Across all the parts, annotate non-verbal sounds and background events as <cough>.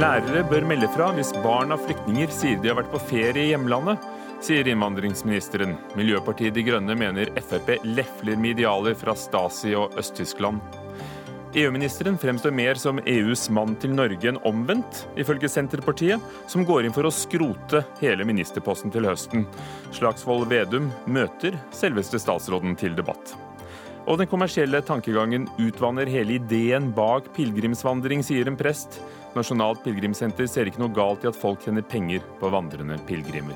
Lærere bør melde fra hvis barn av flyktninger sier de har vært på ferie i hjemlandet, sier innvandringsministeren. Miljøpartiet De Grønne mener Frp lefler med idealer fra Stasi og Øst-Tyskland. EU-ministeren fremstår mer som EUs mann til Norge enn omvendt, ifølge Senterpartiet, som går inn for å skrote hele ministerposten til høsten. Slagsvold Vedum møter selveste statsråden til debatt. Og den kommersielle tankegangen utvanner hele ideen bak pilegrimsvandring, sier en prest. Nasjonalt pilegrimssenter ser ikke noe galt i at folk tjener penger på vandrende pilegrimer.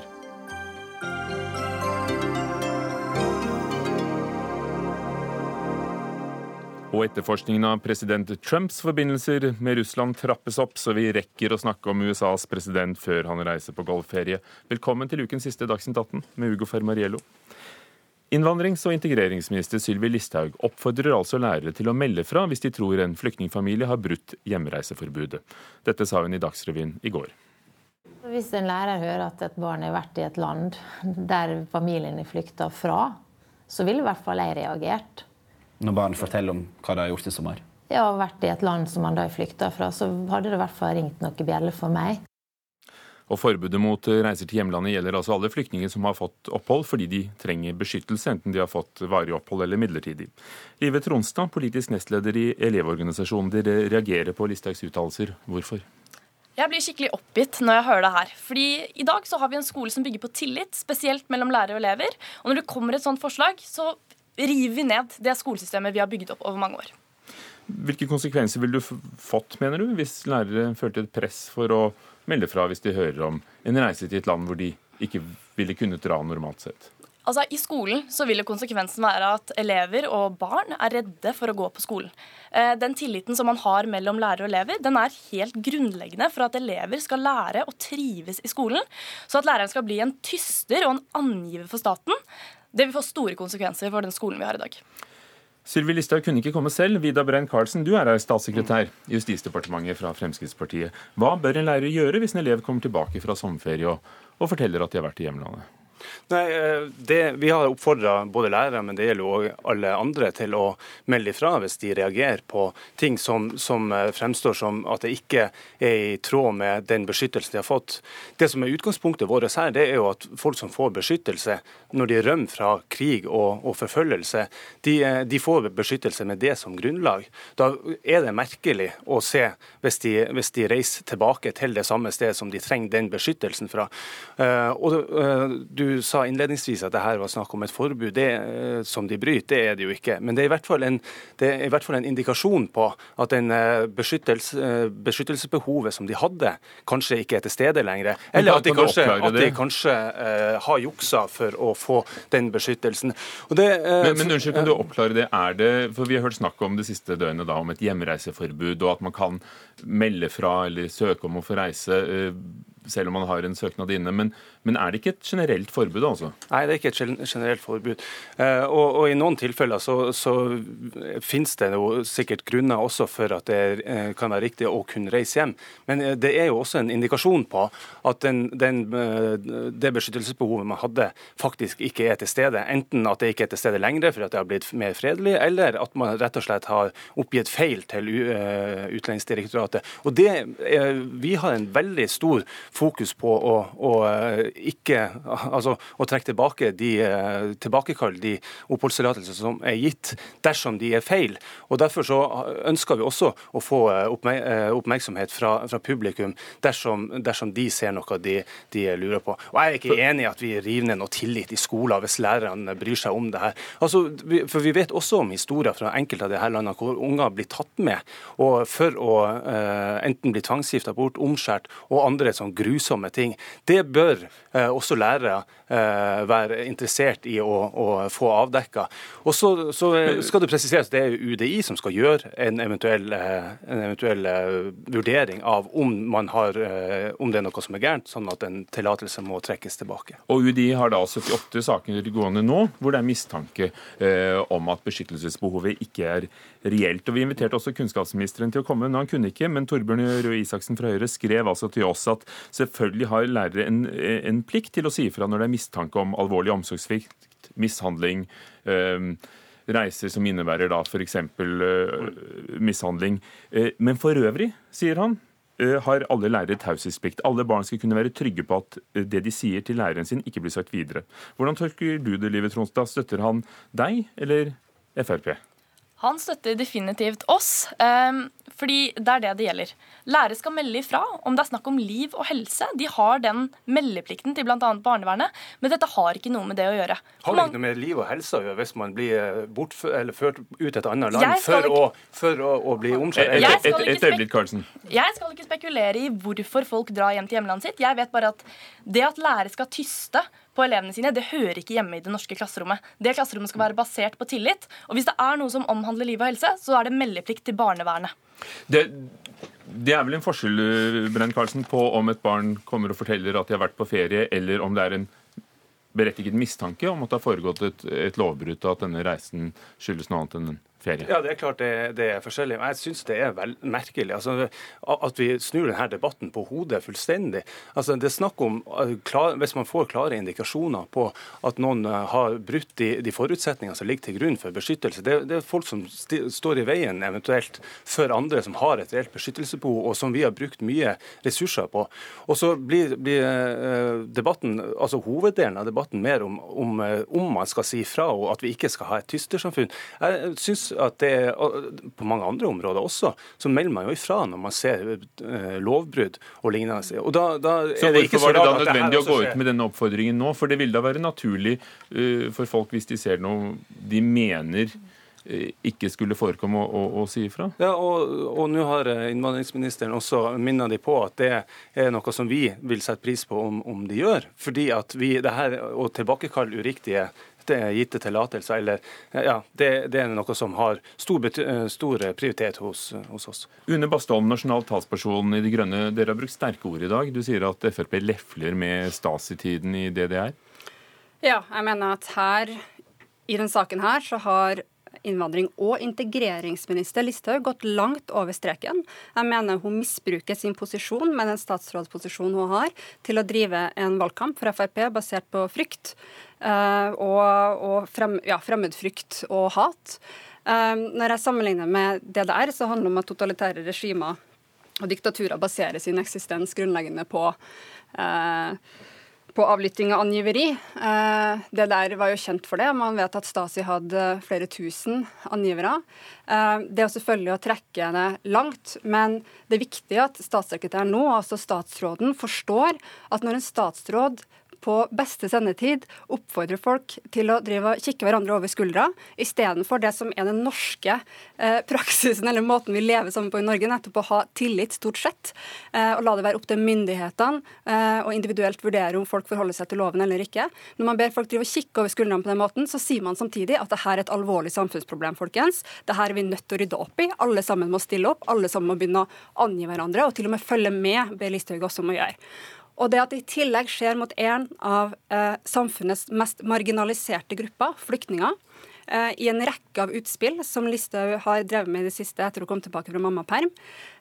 Og etterforskningen av president Trumps forbindelser med Russland trappes opp, så vi rekker å snakke om USAs president før han reiser på golfferie. Velkommen til ukens siste Dagsnytt 18 med Ugo Fermariello. Innvandrings- og integreringsminister Sylvi Listhaug oppfordrer altså lærere til å melde fra hvis de tror en flyktningfamilie har brutt hjemreiseforbudet. Dette sa hun i Dagsrevyen i går. Hvis en lærer hører at et barn har vært i et land der familien er flykta fra, så ville i hvert fall jeg reagert. Når barn forteller om hva de har gjort i sommer? Ja, vært i et land som man da har flykta fra, så hadde det i hvert fall ringt noen bjeller for meg. Og Forbudet mot reiser til hjemlandet gjelder altså alle flyktninger som har fått opphold fordi de trenger beskyttelse, enten de har fått varig opphold eller midlertidig. Live Tronstad, politisk nestleder i Elevorganisasjonen. Dere reagerer på Listhaugs uttalelser. Hvorfor? Jeg blir skikkelig oppgitt når jeg hører det her. Fordi i dag så har vi en skole som bygger på tillit, spesielt mellom lærere og elever. Og når det kommer et sånt forslag, så river vi ned det skolesystemet vi har bygd opp over mange år. Hvilke konsekvenser ville du fått, mener du, hvis lærere følte et press for å melde fra hvis de hører om en reise til et land hvor de ikke ville kunnet dra normalt sett? Altså, I skolen så vil konsekvensen være at elever og barn er redde for å gå på skolen. Eh, den tilliten som man har mellom lærere og elever, den er helt grunnleggende for at elever skal lære og trives i skolen. Så at læreren skal bli en tyster og en angiver for staten, det vil få store konsekvenser for den skolen vi har i dag. Sylvi Listhaug kunne ikke komme selv. Vida Brein Karlsen, du er her statssekretær i Justisdepartementet fra Fremskrittspartiet. Hva bør en lærer gjøre hvis en elev kommer tilbake fra sommerferie og, og forteller at de har vært i hjemlandet? Nei, eh, det, Vi har oppfordra både lærere, men det gjelder òg alle andre, til å melde ifra hvis de reagerer på ting som, som, eh, fremstår som at det ikke er i tråd med den beskyttelsen de har fått. Det som er utgangspunktet vårt her, det er jo at folk som får beskyttelse når de rømmer fra krig og, og forfølgelse, de, eh, de, får beskyttelse med det som grunnlag. Da er det merkelig å se hvis de, hvis de reiser tilbake til det samme sted som de trenger den beskyttelsen fra. Og du du sa innledningsvis at det her var snakk om et forbud det, eh, som de bryter. Det er det jo ikke. Men det er i hvert fall en, i hvert fall en indikasjon på at den eh, beskyttelse, eh, beskyttelsesbehovet som de hadde, kanskje ikke er til stede lenger. Eller at de kanskje, at de kanskje uh, har juksa for å få den beskyttelsen. Det, uh, men, men unnskyld, kan du oppklare det? Er det, for Vi har hørt snakk om det siste døgnet da, om et hjemreiseforbud, og at man kan melde fra eller søke om å få reise. Uh, selv om man har en søknad inne. Men, men, er det ikke et generelt forbud? altså? Nei, det er ikke et generelt forbud. Eh, og, og, I noen tilfeller så, så finnes det jo sikkert grunner også for at det eh, kan være riktig å kunne reise hjem. Men eh, det er jo også en indikasjon på at den, den, det beskyttelsesbehovet man hadde, faktisk ikke er til stede. Enten at det ikke er til stede lenger for at det har blitt mer fredelig, eller at man rett og slett har oppgitt feil til Utlendingsdirektoratet. Og det, Vi har en veldig stor fokus på å, å eh, ikke altså å trekke tilbake de, tilbakekall de oppholdstillatelser som er gitt, dersom de er feil. Og Derfor så ønsker vi også å få eh, oppmerksomhet fra, fra publikum dersom, dersom, de ser noe de, de, lurer på. Og Jeg er ikke enig i at vi river ned noe tillit i skoler hvis lærerne bryr seg om det her. Altså, for Vi vet også om historier fra enkelte av disse landene hvor unger blir tatt med og for å uh, enten bli tvangsgifta bort, omskjært og andre sånn grusomme ting. Det bør eh, også lærere eh, være interessert i å, å få avdekka. Og så, så, skal det presiseres det er UDI som skal gjøre en eventuell, eh, en eventuell eh, vurdering av om, har, eh, om det er noe som er gærent, sånn at en tillatelse må trekkes tilbake. Og UDI har da 78 saker gående nå hvor det er mistanke eh, om at beskyttelsesbehovet ikke er reelt. Og Vi inviterte også kunnskapsministeren til å komme, men han kunne ikke. Men Torbjørn Røe Isaksen fra Høyre skrev altså til oss at selvfølgelig har lærere en, en plikt til å si ifra når det er mistanke om alvorlig omsorgssvikt, mishandling. Øh, reiser som innebærer da f.eks. Uh, mishandling. Uh, men for øvrig, sier han, uh, har alle lærere taushetsplikt. Alle barn skal kunne være trygge på at eh, det de sier til læreren sin, ikke blir sagt videre. Hvordan tolker du det, Livet Tronstad? Støtter han deg eller Frp? Han støtter definitivt oss, um, fordi det er det det gjelder. Lærere skal melde ifra om det er snakk om liv og helse. De har den meldeplikten til bl.a. barnevernet, men dette har ikke noe med det å gjøre. Har det ikke noe med liv og helse å gjøre hvis man blir bort, bortført eller ført ut et annet land for, ikke... å, for å, å, bli omskjært? Et, et, et øyeblikk, Karlsen. Jeg skal ikke spekulere i hvorfor folk drar hjem til hjemlandet sitt. Jeg vet bare at det at lærere skal tyste på elevene sine, det hører ikke hjemme i det norske klasserommet. Det klasserommet skal være basert på tillit. Og hvis det er noe som omhandler liv og helse, så er det meldeplikt til barnevernet. Det, det er vel en forskjell Brenn Karlsen, på om et barn kommer og forteller at de har vært på ferie, eller om det er en berettiget mistanke om at det har foregått et, et lovbrudd, at denne reisen skyldes noe annet enn en ferie? Ja, det er klart det, det er forskjellig. Men jeg syns det er vel merkelig altså, at vi snur denne debatten på hodet fullstendig. Altså, det er snakk om, klar, Hvis man får klare indikasjoner på at noen eh, har brutt de, de forutsetningene som ligger til grunn for beskyttelse, det, det er folk som sti, står i veien eventuelt for andre som har et reelt beskyttelsesbehov, og som vi har brukt mye ressurser på. Og så blir, blir eh, debatten, altså hoveddelen av debatten mer om, om, eh, om man skal si fra, og at vi ikke skal ha et tystersamfunn. Jeg synes at det er, på mange andre områder også, så melder man jo ifra når man ser uh, lovbrudd og lignende. Og da, da så hvorfor var det da nødvendig å gå ut med denne oppfordringen nå? For det vil da være naturlig uh, for folk hvis de ser noe de mener eh, ikke skulle forekomme å, å, å si ifra? Ja, og, og nå har innvandringsministeren også minnet de på at det er noe som vi vil sette pris på om, om de gjør. Fordi at vi, det her å tilbakekalle uriktige gitte tillatelser. Eller, ja, det, det, er noe som har stor, eh, stor prioritet hos, hos, oss. Une Bastholm, nasjonal talsperson i De Grønne. Dere har brukt sterke ord i dag. Du sier at Frp lefler med Stasi-tiden i DDR? Ja, jeg mener at her, i denne saken her, så har innvandring- og integreringsminister Listhaug gått langt over streken. Jeg mener hun misbruker sin posisjon med den statsrådsposisjonen hun har, til å drive en valgkamp for Frp basert på frykt. Eh, og, og frem, ja, fremmedfrykt og hat. Eh, når jeg sammenligner med DDR, så handler det om at totalitære regimer og diktaturer baserer sin eksistens grunnleggende på eh, på avlytting av angiveri. Det der var jo kjent for det. Man vet at Stasi hadde flere tusen angivere. Det er selvfølgelig å trekke det langt, men det er viktig at statssekretæren nå, altså statsråden, forstår at når en statsråd på beste sendetid oppfordrer folk til å drive og kikke hverandre over skuldra, istedenfor det som er den norske eh, praksisen eller måten vi lever sammen på i Norge, nettopp å ha tillit stort sett, eh, og la det være opp til myndighetene eh, å individuelt vurdere om folk forholder seg til loven eller ikke. Når man ber folk drive og kikke over skuldrene på den måten, så sier man samtidig at dette er et alvorlig samfunnsproblem, folkens. Dette er vi nødt til å rydde opp i. Alle sammen må stille opp, alle sammen må begynne å angi hverandre, og til og med følge med, ber Listhaug også om å gjøre. Og det at det i tillegg skjer mot en av eh, samfunnets mest marginaliserte grupper, flyktninger, i en rekke av utspill som Listhaug har drevet med i det siste etter å komme tilbake fra mammaperm,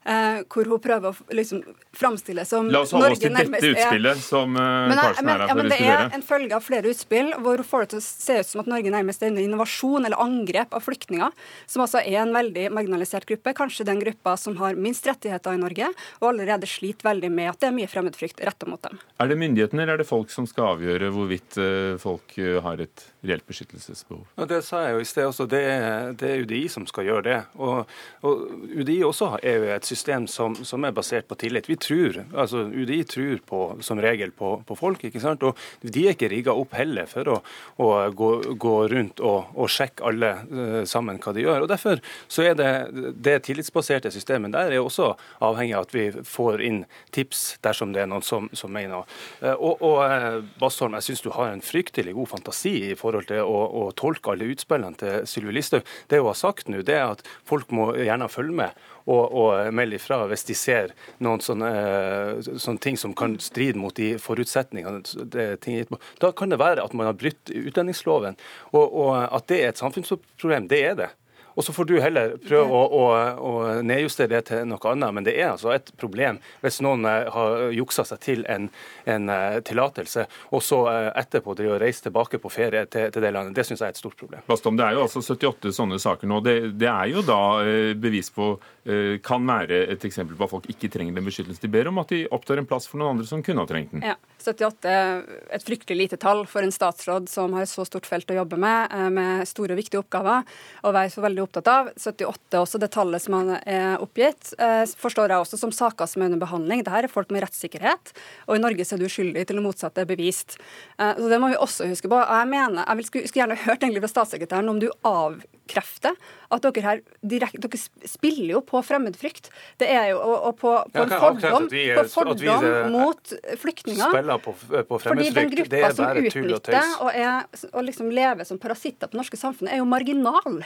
eh, hvor hun prøver å liksom framstille som La oss holde oss til dette utspillet som men, Karlsen er her for å diskutere. Det er en følge av flere utspill hvor hun får det til å se ut som at Norge nærmest er under innovasjon eller angrep av flyktninger, som altså er en veldig marginalisert gruppe, kanskje den gruppa som har minst rettigheter i Norge, og allerede sliter veldig med at det er mye fremmedfrykt retta mot dem. Er det myndighetene eller er det folk som skal avgjøre hvorvidt folk har et reelt beskyttelsesbehov? Ja, det sa jeg jo i sted også. Det er, det er UDI som skal gjøre det. Og, og UDI også er jo et system som, som, er basert på tillit. Vi tror, altså UDI tror på, som regel på, på folk, ikke sant? og de er ikke rigga opp heller for å, å gå, gå, rundt og, og sjekke alle uh, sammen hva de gjør. og Derfor så er det det tillitsbaserte systemet der er også avhengig av at vi får inn tips dersom det er noen som, som mener. Uh, og, og uh, Bastholm, jeg syns du har en fryktelig god fantasi i forhold til å, å tolke alle utspillene til Sylvi Listhaug. Det hun har sagt nå, det er at folk må gjerne følge med og, og melde ifra hvis de ser noen sånne, sånne, ting som kan stride mot de forutsetningene. Da kan det være at man har brutt utlendingsloven. Og, og at det er et samfunnsproblem, det er det. Og så får du heller prøve å, å, å, nedjustere det til noe annet. Men det er altså et problem hvis noen eh, har juksa seg til en, en uh, tillatelse, og så uh, etterpå driver og reiser tilbake på ferie til, til det landet. Det syns jeg er et stort problem. Bastom, det er jo altså 78 sånne saker nå. Det, det er jo da bevis på Kan være et eksempel på at folk ikke trenger den beskyttelsen de ber om, at de opptar en plass for noen andre som kunne ha trengt den. Ja, 78 er et fryktelig lite tall for en statsråd som har et så stort felt å jobbe med, med store og viktige oppgaver, og være så veldig opptatt av. 78 også, det tallet som han er oppgitt, eh, forstår jeg også som saker som er under behandling. Dette er folk med rettssikkerhet, og i Norge er du uskyldig til det motsatte er bevist. Eh, så Det må vi også huske på. Jeg mener, jeg skulle, skulle gjerne hørt egentlig fra statssekretæren om du avkrefter at dere her direkte, dere spiller jo på fremmedfrykt. Det er jo og, og på, på en fordom, vi, på fordom vi, mot flyktninger. Spiller på, på Fordi den gruppa som utnytter og, er, og liksom lever som parasitter på det norske samfunnet, er jo marginal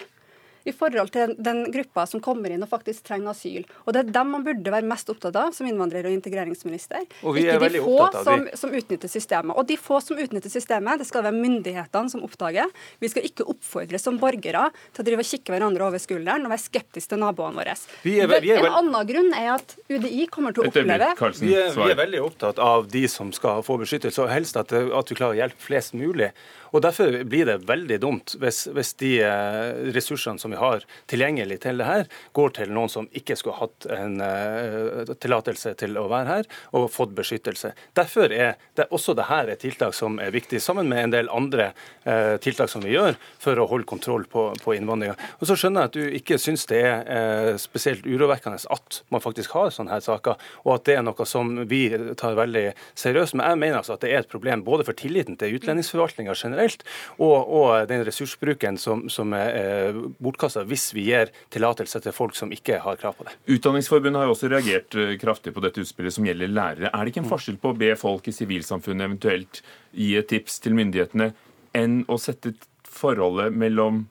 i forhold til den gruppa som kommer inn og faktisk trenger asyl. Og Det er dem man burde være mest opptatt av som innvandrer- og integreringsminister. Og Ikke de få som, som, utnytter systemet. Og de få som utnytter systemet, det skal være myndighetene som oppdager. Vi skal ikke oppfordres som borgere til å drive og kikke hverandre over skulderen og være skeptiske til naboene våre. Vi er, vi er en annen grunn er at UDI kommer til å oppleve vi er, vi er, veldig opptatt av de som skal få beskyttelse, og helst at, at vi klarer å hjelpe flest mulig. Og Derfor blir det veldig dumt hvis, hvis, de eh, ressursene som vi har tilgjengelig til det her, går til noen som ikke skulle hatt en uh, tillatelse til å være her og fått beskyttelse. Derfor er det også dette et tiltak som er viktig, sammen med en del andre uh, tiltak som vi gjør for å holde kontroll på, på innvandringa. Og så skjønner jeg at du ikke syns det er uh, spesielt urovekkende at man faktisk har sånne her saker, og at det er noe som vi tar veldig seriøst. Men jeg mener altså at det er et problem både for tilliten til utlendingsforvaltninga generelt, og, og den ressursbruken som, som er bortkasta hvis vi gir tillatelse til folk som ikke har krav på det. Utdanningsforbundet har jo også reagert eh, kraftig på dette utspillet som gjelder lærere. Er det ikke en forskjell på å be folk i sivilsamfunnet eventuelt gi et tips til myndighetene, enn å sette forholdet mellom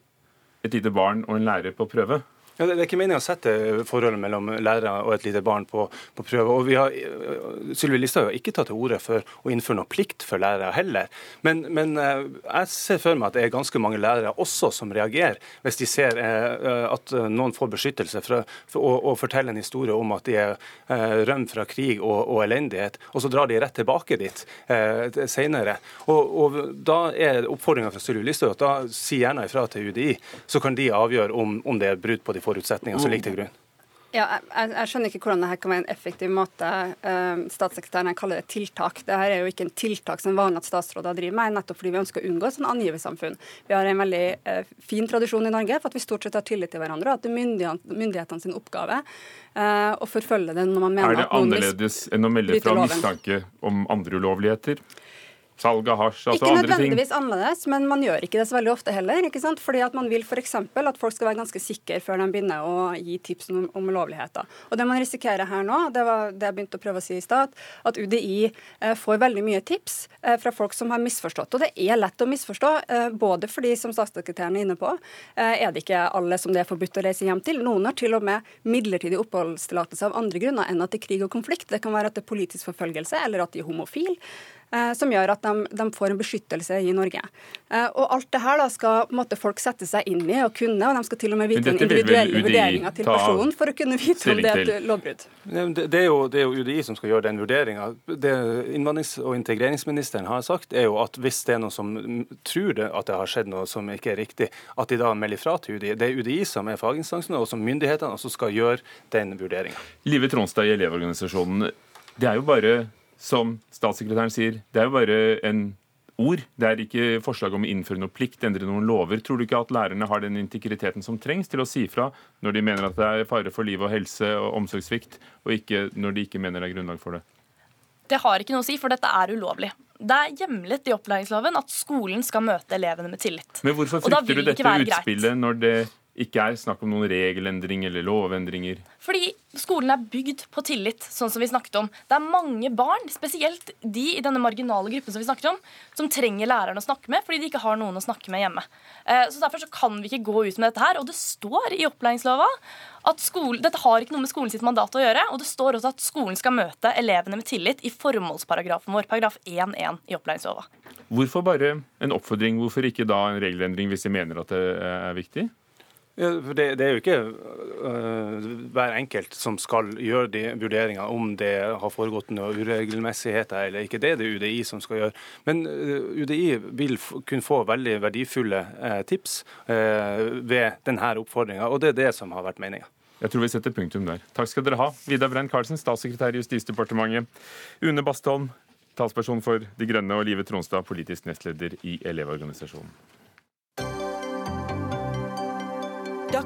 et lite barn og en lærer på prøve? Ja, det, er ikke meningen å sette forholdet mellom lærere og et lite barn på, på prøve. og vi har, Sylvi Listhaug har ikke tatt til orde for å innføre noe plikt for lærere heller. Men, men, eh, jeg ser for meg at det er ganske mange lærere også som reagerer hvis de ser eh, at noen får beskyttelse for, å, å, fortelle en historie om at de er eh, rømt fra krig og, og, elendighet, og så drar de rett tilbake dit eh, senere. Og, og Da er oppfordringa fra Sylvi Listhaug at da si gjerne ifra til UDI, så kan de avgjøre om, om det er brudd på de forutsetninger som ligger til grunn. Ja, jeg, jeg, skjønner ikke hvordan dette kan være en effektiv måte. Uh, statssekretæren kaller det tiltak. Dette er jo ikke en tiltak som vanlig at statsråder driver med, nettopp fordi vi ønsker å unngå et sånn angiversamfunn. Vi har en veldig uh, fin tradisjon i Norge for at vi stort sett har tillit til hverandre, og at det er myndighetene, myndighetene sin oppgave uh, å forfølge det når man mener at noen Er det annerledes enn å melde fra mistanke om andre ulovligheter? Salg av hasj, altså andre ting. ikke nødvendigvis annerledes, men man gjør ikke det så veldig ofte heller. ikke sant? Fordi at man vil f.eks. at folk skal være ganske sikre før de begynner å gi tips om, om ulovligheter. Og det man risikerer her nå, det var det jeg begynte å prøve å si i stad, at UDI eh, får veldig mye tips eh, fra folk som har misforstått. Og det er lett å misforstå, eh, både fordi, som statssekretæren er inne på, eh, er det ikke alle som det er forbudt å reise hjem til. Noen har til og med midlertidig oppholdstillatelse av andre grunner enn at det er krig og konflikt. Det kan være at det er politisk forfølgelse, eller at de er homofile. Eh, som gjør at de, de, får en beskyttelse i Norge. Eh, og Alt det her da skal måte, folk sette seg inn i og kunne, og de skal til og med vite den individuelle vurderinga til personen for å kunne vite om det er et lovbrudd. Det, det, er jo, det er jo UDI som skal gjøre den vurderinga. Det innvandrings- og integreringsministeren har sagt, er jo at hvis det er noen som tror det, at det har skjedd noe som ikke er riktig, at de da melder fra til UDI. Det er UDI som er faginstansen, og som myndighetene også skal gjøre den vurderinga. Live Tronstad i Elevorganisasjonen, det er jo bare som statssekretæren sier, det er jo bare en ord. Det er ikke forslag om å innføre noe plikt, endre noen lover. Tror du ikke at lærerne har den integriteten som trengs til å si fra når de mener at det er fare for liv og helse og omsorgssvikt, og ikke når de ikke mener det er grunnlag for det? Det har ikke noe å si, for dette er ulovlig. Det er hjemlet i opplæringsloven at skolen skal møte elevene med tillit. Men hvorfor frykter du dette utspillet når det ikke er snakk om noen regelendring eller lovendringer? Fordi skolen er bygd på tillit, sånn som vi snakket om. Det er mange barn, spesielt de i denne marginale gruppen som vi snakket om, som trenger læreren å snakke med fordi de ikke har noen å snakke med hjemme. Eh, så Derfor så kan vi ikke gå ut med dette her. Og det står i opplæringslova at skole, dette har ikke noe med skolen sitt mandat å gjøre. Og det står også at skolen skal møte elevene med tillit i formålsparagrafen vår, paragraf 1-1 i opplæringslova. Hvorfor bare en oppfordring? Hvorfor ikke da en regelendring hvis de mener at det er viktig? Ja, det, det, er jo ikke uh, hver enkelt som skal gjøre de vurderingene om det har foregått noen uregelmessigheter eller ikke. Det er det UDI som skal gjøre. Men uh, UDI vil kunne få veldig verdifulle uh, tips ved denne oppfordringa, og det er det som har vært meninga. Jeg tror vi setter punktum der. Takk skal dere ha. Vidar Brein Karlsen, statssekretær i Justisdepartementet. Une Bastholm, talsperson for De Grønne, og Live Tronstad, politisk nestleder i Elevorganisasjonen.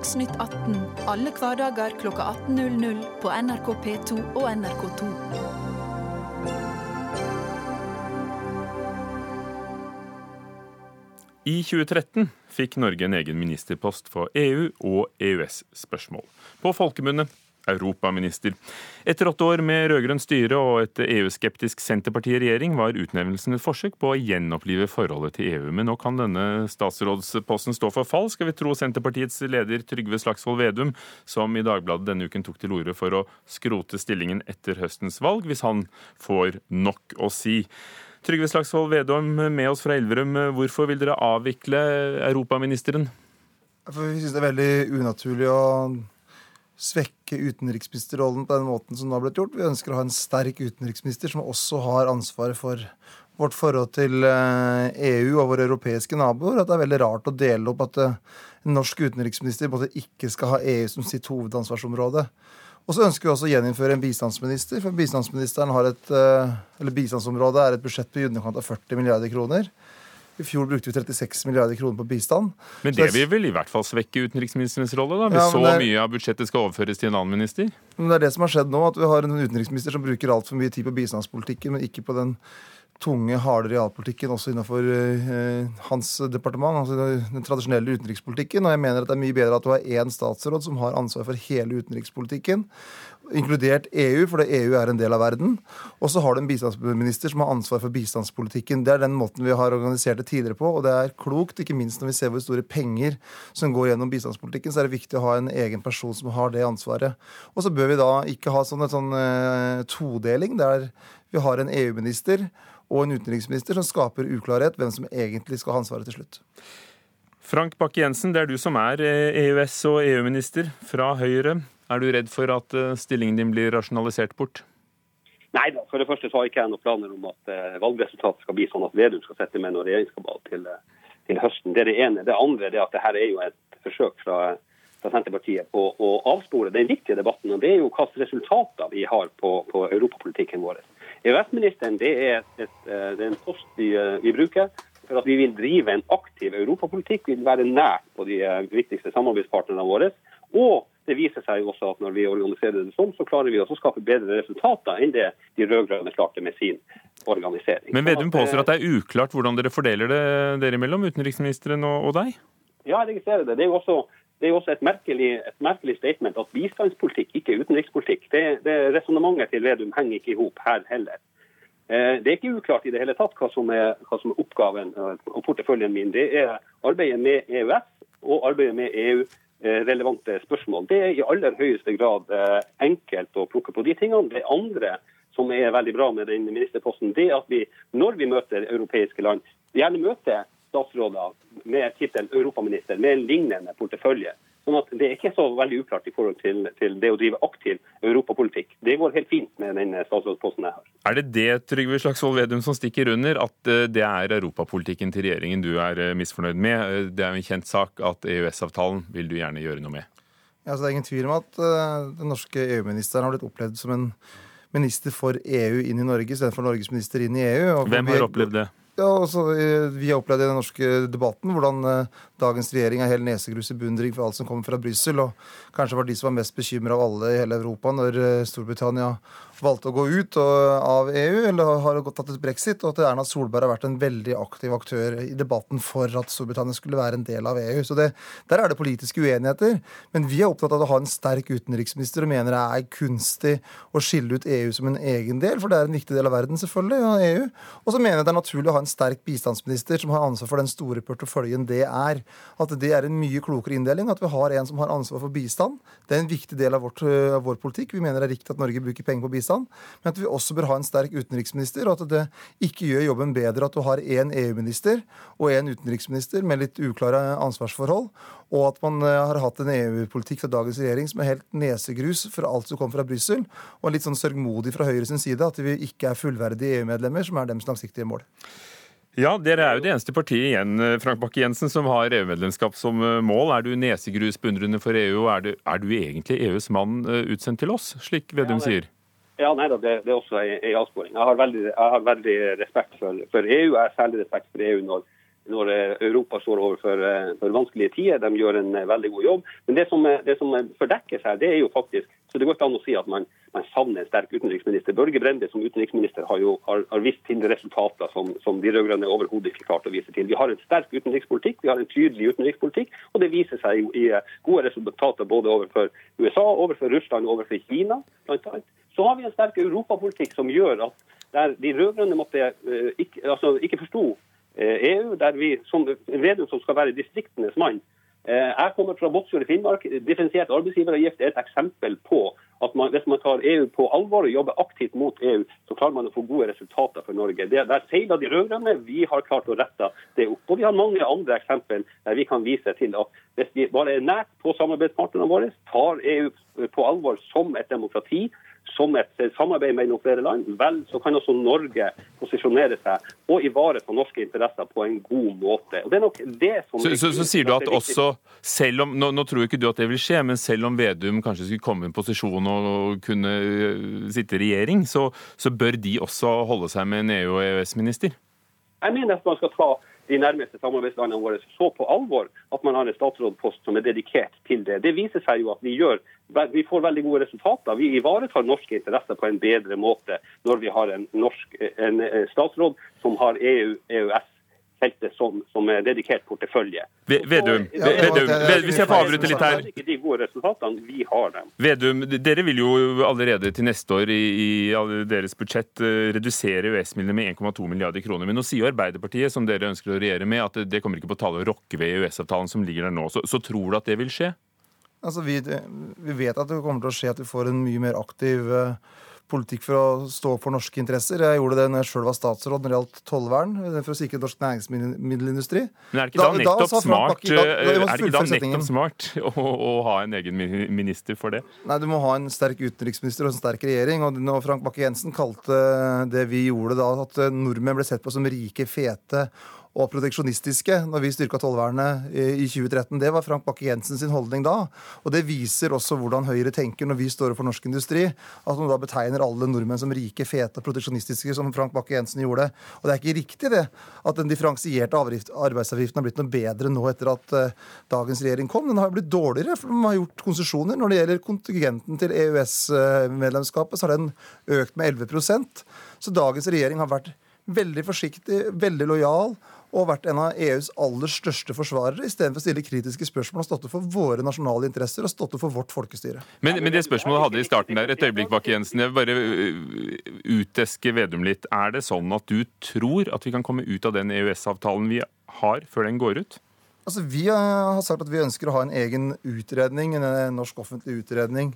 Dagsnytt 18 alle hverdager kl 18.00 på NRK P2 og NRK2. I 2013 fikk Norge en egen ministerpost for EU- og EØS-spørsmål. På folkemunne europaminister. Etter åtte år med rød-grønt styre og et EU-skeptisk Senterparti i regjering var utnevnelsen et forsøk på å gjenopplive forholdet til EU. Men nå kan denne statsrådsposten stå for fall, skal vi tro Senterpartiets leder Trygve Slagsvold Vedum, som i Dagbladet denne uken tok til orde for å skrote stillingen etter høstens valg, hvis han får nok å si. Trygve Slagsvold Vedum med oss fra Elverum, hvorfor vil dere avvikle europaministeren? For vi syns det er veldig unaturlig å svekke utenriksministerrollen på den måten som nå har blitt gjort. Vi ønsker å ha en sterk utenriksminister som også har ansvaret for vårt forhold til EU eh, e og våre europeiske naboer. At det er veldig rart å dele opp at eh, en norsk utenriksminister både ikke skal ha EU som sitt hovedansvarsområde. Og så ønsker vi også å gjeninnføre en bistandsminister. For bistandsministeren har et, eh, eller bistandsområdet er et budsjett på i underkant av 40 milliarder kroner. I fjor brukte vi 36 milliarder kroner på bistand. Men det vil vel i hvert fall svekke utenriksministerens rolle, da? Hvis ja, så er... mye av budsjettet skal overføres til en annen minister? Men det er det som har skjedd nå, at vi har en utenriksminister som bruker altfor mye tid på bistandspolitikken, men ikke på den tunge, harde realpolitikken også innenfor eh, hans departement, altså den tradisjonelle utenrikspolitikken. Og jeg mener at det er mye bedre at du har én statsråd som har ansvar for hele utenrikspolitikken inkludert EU, fordi EU er en del av verden. Og så har du en bistandsminister som har ansvar for bistandspolitikken. Det er den måten vi har organisert det tidligere på, og det er klokt, ikke minst når vi ser hvor store penger som går gjennom bistandspolitikken, så er det viktig å ha en egen person som har det ansvaret. Og så bør vi da ikke ha sånn en sånn uh, todeling der vi har en EU-minister og en utenriksminister som skaper uklarhet hvem som egentlig skal ha ansvaret til slutt. Frank Bakke-Jensen, det er du som er EØS- og EU-minister fra Høyre. Er du redd for at eh, stillingen din blir rasjonalisert bort? Nei da. For det første så har ikke jeg noen planer om at eh, valgresultatet skal bli sånn at Vedum skal sette med noe regjeringskabal til, eh, til, høsten. Det er det ene. Det andre er at dette er jo et forsøk fra, fra, Senterpartiet på å avspore den viktige debatten. og Det er jo hvilke resultater vi har på, på europapolitikken vår. EØS-ministeren det er, et, det er en post vi, vi bruker for at vi vil drive en aktiv europapolitikk. Vi vil være nært på de viktigste samarbeidspartnerne våre. Og det viser seg jo også at når vi organiserer det sånn, så klarer vi også å skape bedre resultater enn det de rød-grønne klarte med sin organisering. Men Vedum påstår at det er uklart hvordan dere fordeler det dere imellom, utenriksministeren og, deg? Ja, jeg registrerer det. Det er jo også, det er også et, merkelig, et, merkelig, statement at bistandspolitikk ikke er utenrikspolitikk. Det, det Resonnementet til Vedum henger ikke i hop her heller. Eh, det er ikke uklart i det hele tatt hva som er, hva som er oppgaven eh, og porteføljen min. Det er arbeidet med EØS og arbeidet med EU Eh, relevante spørsmål. Det er i aller høyeste grad eh, enkelt å plukke på de tingene. Det andre som er veldig bra med den ministerposten, det er at vi når vi møter europeiske land, gjerne møter statsråder med tittelen europaminister med en lignende portefølje. Sånn at Det er ikke så veldig uklart i forhold til, til, det å drive aktiv europapolitikk. Det går helt fint med den statsrådsposten jeg har. Er det det Trygve Slagsvold Vedum som stikker under, at eh, det er europapolitikken til regjeringen du er eh, misfornøyd med? Eh, det er jo en kjent sak at EØS-avtalen vil du gjerne gjøre noe med. Ja, så det er ingen tvil om at den norske EU-ministeren har blitt opplevd som en minister for EU inn i Norge istedenfor Norges minister inn i EU. Hvem har opplevd det? Ja, også, Vi har opplevd i den norske debatten hvordan dagens regjering er hele nesegrus i beundring for alt som kommer fra Brussel, og kanskje var de som var mest bekymra av alle i hele Europa når eh, Storbritannia valgte å gå ut av EU, eller har tatt et brexit, og at Erna Solberg har vært en veldig aktiv aktør i debatten for at Storbritannia skulle være en del av EU. Så det, Der er det politiske uenigheter. Men vi er opptatt av å ha en sterk utenriksminister og mener det er kunstig å skille ut EU som en egen del, for det er en viktig del av verden, selvfølgelig, av EU. Og så mener jeg det er naturlig å ha en sterk bistandsminister som har ansvar for den store porteføljen det er. At det er en mye klokere inndeling. At vi har en som har ansvar for bistand. Det er en viktig del av, vårt, av vår politikk. Vi mener det er riktig at Norge bruker penger på bistand. Men at vi også bør ha en sterk utenriksminister, og at det ikke gjør jobben bedre at du har én EU-minister og én utenriksminister med litt uklare ansvarsforhold. Og at man har hatt en EU-politikk fra dagens regjering som er helt nesegrus for alt som kommer fra Brussel. Og litt sånn sørgmodig fra Høyre side at vi ikke er fullverdige EU-medlemmer, som er deres langsiktige mål. Ja, Dere er jo det eneste partiet igjen Frank Bakke-Jensen, som har EU-medlemskap som mål. Er du nesegrus beundrende for EU, er du, er du egentlig EUs mann utsendt til oss, slik Vedum sier? Ja, nei da, det, det, er også en avsporing. Jeg har veldig, jeg har veldig respekt for, for, EU. Jeg har særlig respekt for EU når, når Europa står overfor for vanskelige tider. De gjør en veldig god jobb. Men det som, det som fordekkes her, det er jo faktisk så Det går ikke an å si at man, man savner en sterk utenriksminister. Børge Brende som utenriksminister har jo har, har vist til resultater som, som de rød-grønne overhodet ikke klarte å vise til. Vi har en sterk utenrikspolitikk, vi har en tydelig utenrikspolitikk, og det viser seg jo i gode resultater både overfor USA, overfor Russland og overfor Kina. Blant annet. Så har vi en sterk europapolitikk som gjør at der de rød-grønne måtte uh, ikke, altså, ikke forsto EU, der vi som Vedum som skal være distriktenes mann, jeg kommer fra Båtsfjord i Finnmark. Differensiert arbeidsgiveravgift er et eksempel på at man, hvis man tar EU på alvor og jobber aktivt mot EU, så klarer man å få gode resultater for Norge. Det, der seiler de rød-grønne. Vi har klart å rette det opp. Og vi har mange andre eksempel der vi kan vise til at hvis vi bare er nært på samarbeidspartnerne våre, tar EU på alvor som et demokrati, som et samarbeid mellom flere land, vel, så kan også Norge posisjonere seg og ivareta norske interesser på en god måte. Og det er nok det som... Så, så, så sier du at også, selv om, nå, nå, tror ikke du at det vil skje, men selv om Vedum kanskje skulle komme i en posisjon og kunne sitte i regjering, så, så bør de også holde seg med en EU- og EØS-minister? Jeg mener at man skal ta de nærmeste samarbeidslandene våre så på alvor at man har en statsrådpost som er dedikert til det. Det viser seg jo at vi, gjør, vi får veldig gode resultater. Vi ivaretar norske interesser på en bedre måte når vi har en, norsk, en statsråd som har EU, EØS feltet som, som er dedikert portefølje. Vedum, hvis jeg får avbryte litt her. Ikke de gode resultatene, vi har dem. Vedum, dere vil jo allerede til neste år i, i deres budsjett redusere EØS-midlene med 1,2 milliarder kroner. Men nå sier jo Arbeiderpartiet, som dere ønsker å regjere med, at det kommer ikke på tale å rokke ved EØS-avtalen som ligger der nå. Så, så tror du at det vil skje? Altså, vi, vi, vet at det kommer til å skje at vi får en mye mer aktiv uh, politikk for å stå for norske interesser. Jeg gjorde det når jeg sjøl var statsråd når det gjaldt tollvern for å sikre norsk næringsmiddelindustri. Men er det ikke da, da nettopp da, smart, da, er det ikke da nettopp smart <laughs> å, å, ha en egen minister for det? Nei, du må ha en sterk utenriksminister og en sterk regjering. Og når Frank Bakke-Jensen kalte det vi gjorde da, at nordmenn ble sett på som rike, fete og proteksjonistiske når vi styrka tollvernet i 2013. Det var Frank Bakke-Jensen sin holdning da. Og det viser også hvordan Høyre tenker når vi står for norsk industri. At man da betegner alle nordmenn som rike, fete og proteksjonistiske, som Frank Bakke-Jensen gjorde. Og det er ikke riktig det at den differensierte arbeidsavgiften har blitt noe bedre nå etter at uh, dagens regjering kom. Den har blitt dårligere, for de har gjort konsesjoner. Når det gjelder kontingenten til EØS-medlemskapet, så har den økt med 11% Så dagens regjering har vært veldig forsiktig, veldig lojal og vært en av EUs aller største forsvarere, istedenfor å stille kritiske spørsmål og stått for våre nasjonale interesser og stått for vårt folkestyre. Men, men det spørsmålet hadde i starten der, et øyeblikk, Bakke-Jensen. Jeg vil bare øh, uteske Vedum litt. Er det sånn at du tror at vi kan komme ut av den EØS-avtalen vi har, før den går ut? Altså, Vi har sagt at vi ønsker å ha en egen utredning, en norsk offentlig utredning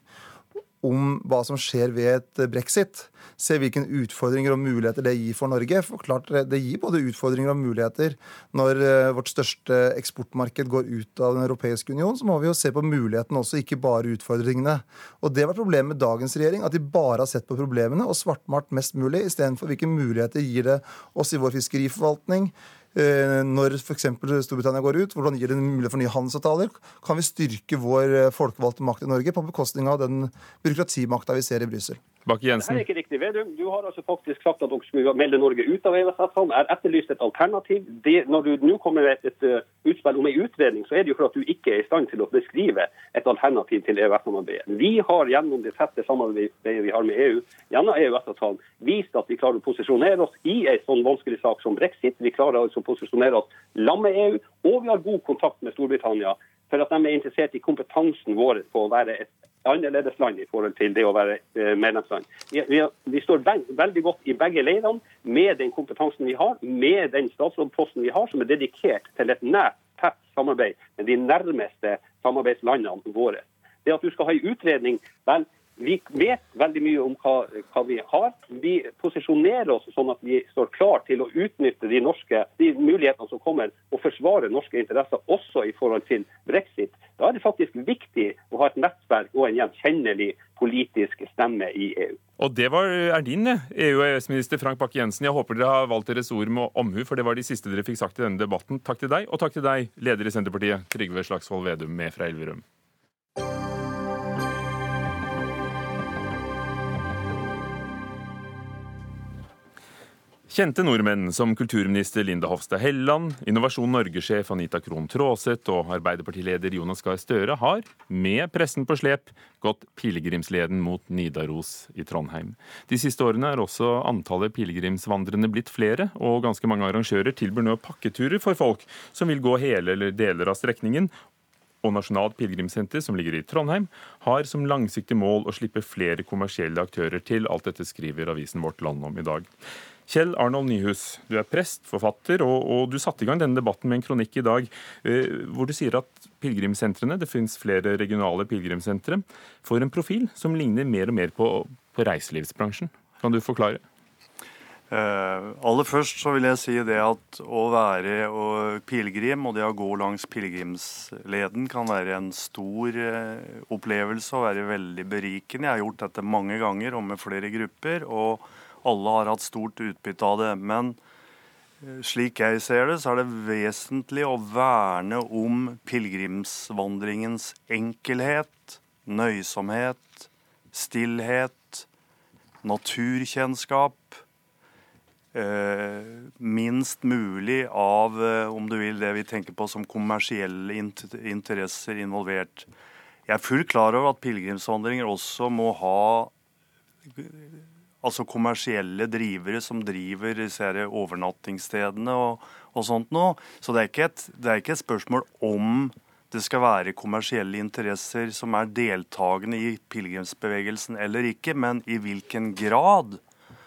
om hva som skjer ved et brexit. Se hvilke utfordringer og muligheter det gir for Norge. For klart, Det gir både utfordringer og muligheter. Når eh, vårt største eksportmarked går ut av Den europeiske union, så må vi jo se på mulighetene også, ikke bare utfordringene. Og Det var problemet med dagens regjering, at de bare har sett på problemene og svartmalt mest mulig, istedenfor hvilke muligheter gir det oss i vår fiskeriforvaltning Eh, når f.eks. Storbritannia går ut, hvordan gir det mulighet for nye handelsavtaler? Kan vi styrke vår eh, folkevalgte makt i Norge på bekostning av den byråkratimakta vi ser i Brussel? Bakke Jensen. Det er ikke riktig, Vedum. Du har altså faktisk sagt at dere skulle melde Norge ut av EØS-avtalen. Er etterlyst et alternativ. Det, når du nå kommer med et, uh, utspill om en utredning, så er det jo for at du ikke er i stand til å beskrive et alternativ til EØS-samarbeidet. Vi har gjennom det tette samarbeidet vi har med EU, gjennom EØS-avtalen, vist at vi klarer å posisjonere oss i en sånn vanskelig sak som brexit. Vi klarer altså å posisjonere oss sammen med EU, og vi har god kontakt med Storbritannia for at de er interessert i kompetansen vår på å være et annerledes land i forhold til det å være eh, medlemsland. Vi, vi, vi står veldig godt i begge leirene med den kompetansen vi har, med den statsrådposten vi har, som er dedikert til et nært, tett samarbeid med de nærmeste samarbeidslandene våre. Det at du skal ha en utredning, vel, vi vet veldig mye om hva, hva, vi har. Vi posisjonerer oss sånn at vi står klar til å utnytte de, norske, de mulighetene som kommer, og forsvare norske interesser også i forhold til brexit. Da er det faktisk viktig å ha et nettverk og en gjenkjennelig politisk stemme i EU. Og det var, er din EU- og EØS-minister Frank Bakke-Jensen. Jeg håper dere har valgt deres ord med omhu, for det var de siste dere fikk sagt i denne debatten. Takk til deg, og takk til deg, leder i Senterpartiet, Trygve Slagsvold Vedum med fra Elverum. Kjente nordmenn som kulturminister Linda Hofstad Helleland, Innovasjon Norge-sjef Anita Krohn Traaseth og Arbeiderpartileder Jonas Gahr Støre har, med pressen på slep, gått pilegrimsleden mot Nidaros i Trondheim. De siste årene er også antallet pilegrimsvandrende blitt flere, og ganske mange arrangører tilbyr nå pakketurer for folk som vil gå hele eller deler av strekningen, og Nasjonalt pilegrimssenter, som ligger i Trondheim, har som langsiktig mål å slippe flere kommersielle aktører til. Alt dette skriver avisen Vårt Land om i dag. Kjell Arnold Nyhus, du er prest, forfatter, og, og, du satte i gang denne debatten med en kronikk i dag eh, hvor du sier at pilegrimssentrene, det finnes flere regionale pilegrimssentre, får en profil som ligner mer og mer på, på reiselivsbransjen. Kan du forklare? Uh, aller først så vil jeg si det at å være pilegrim og det å gå langs pilegrimsleden kan være en stor uh, opplevelse og være veldig berikende. Jeg har gjort dette mange ganger og med flere grupper. og alle har hatt stort utbytte av det. Men eh, slik jeg ser det, så er det vesentlig å verne om pilegrimsvandringens enkelhet, nøysomhet, stillhet, naturkjennskap. Eh, minst mulig av, eh, om du vil, det vi tenker på som kommersielle interesser involvert. Jeg er fullt klar over at pilegrimsvandringer også må ha altså kommersielle drivere som driver disse overnattingsstedene og, og sånt noe. Så det er, et, det er ikke et spørsmål om det skal være kommersielle interesser som er deltakende i pilegrimsbevegelsen eller ikke, men i hvilken grad.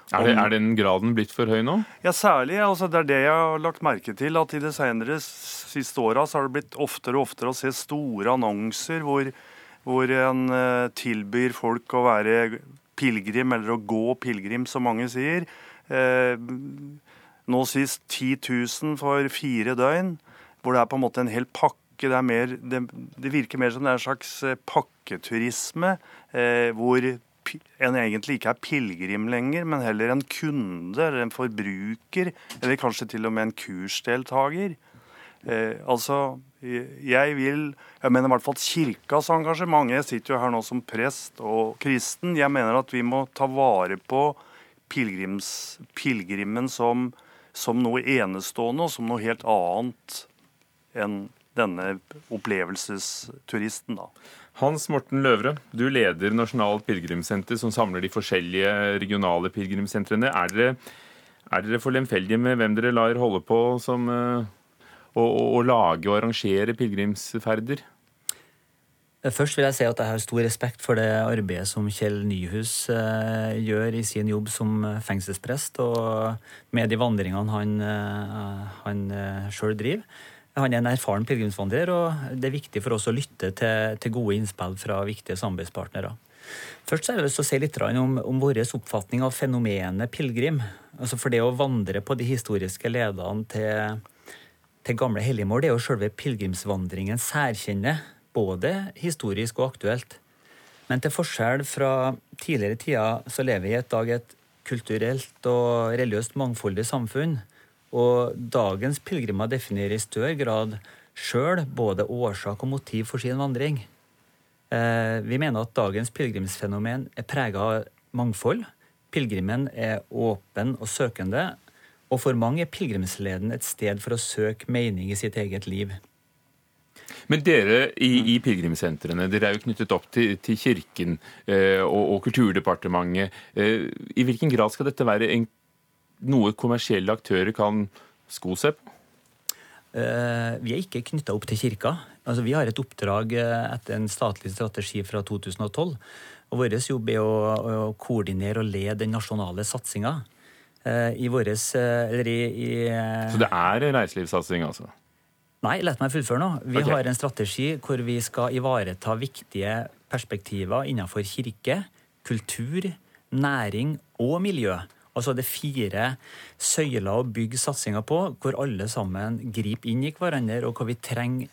Er, det, er, den graden blitt for høy nå? Ja, særlig. Altså, det er det jeg har lagt merke til. At i det senere siste åra har det blitt oftere og oftere å se store annonser hvor, hvor en uh, tilbyr folk å være pilegrim, eller å gå pilegrim, som mange sier. Eh, nå sist 10 000 for fire døgn, hvor det er på en måte en hel pakke. Det, mer, det, det virker mer som det er en slags eh, pakketurisme, eh, hvor en egentlig ikke er pilegrim lenger, men heller en kunde eller en forbruker, eller kanskje til og med en kursdeltaker. Eh, altså, jeg vil Jeg mener i hvert fall kirkas engasjement. Jeg sitter jo her nå som prest og kristen. Jeg mener at vi må ta vare på pilegrimen som, som noe enestående og som noe helt annet enn denne opplevelsesturisten, da. Hans Morten Løvre, du leder Nasjonalt pilegrimssenter, som samler de forskjellige regionale pilegrimssentrene. Er dere, er dere for lemfeldige med hvem dere lar holde på som uh å, lage og arrangere pilegrimsferder? Først vil jeg si at jeg har stor respekt for det arbeidet som Kjell Nyhus eh, gjør i sin jobb som fengselsprest, og med de vandringene han, eh, han eh, sjøl driver. Han er en erfaren pilegrimsvandrer, og det er viktig for oss å lytte til, til gode innspill fra viktige samarbeidspartnere. Først har jeg lyst til å si litt om, om vår oppfatning av fenomenet pilegrim. Altså for det å vandre på de historiske ledene til til gamle helligmål er jo selve pilegrimsvandringens særkjenne, både historisk og aktuelt. Men til forskjell fra tidligere tider så lever vi i et dag et kulturelt og religiøst mangfoldig samfunn. Og dagens pilegrimer definerer i større grad sjøl både årsak og motiv for sin vandring. Eh, vi mener at dagens pilegrimsfenomen er prega av mangfold. Pilegrimen er åpen og søkende, og for mange er pilegrimsleden et sted for å søke mening i sitt eget liv. Men dere i, i pilegrimssentrene, dere er jo knyttet opp til, til Kirken eh, og, og, Kulturdepartementet. Eh, I hvilken grad skal dette være en, noe kommersielle aktører kan sko seg på? Vi er ikke knytta opp til kirka. Altså, vi har et oppdrag etter en statlig strategi fra 2012. Og Vår jobb er å, å koordinere og lede den nasjonale satsinga. I våres, eller i, i Så det er reiselivssatsing, altså? Nei, la meg fullføre nå. Vi okay. har en strategi hvor vi skal ivareta viktige perspektiver innenfor kirke, kultur, næring og miljø. Altså det er fire søyler å bygge satsinga på, hvor alle sammen griper inn i hverandre, og hvor vi trenger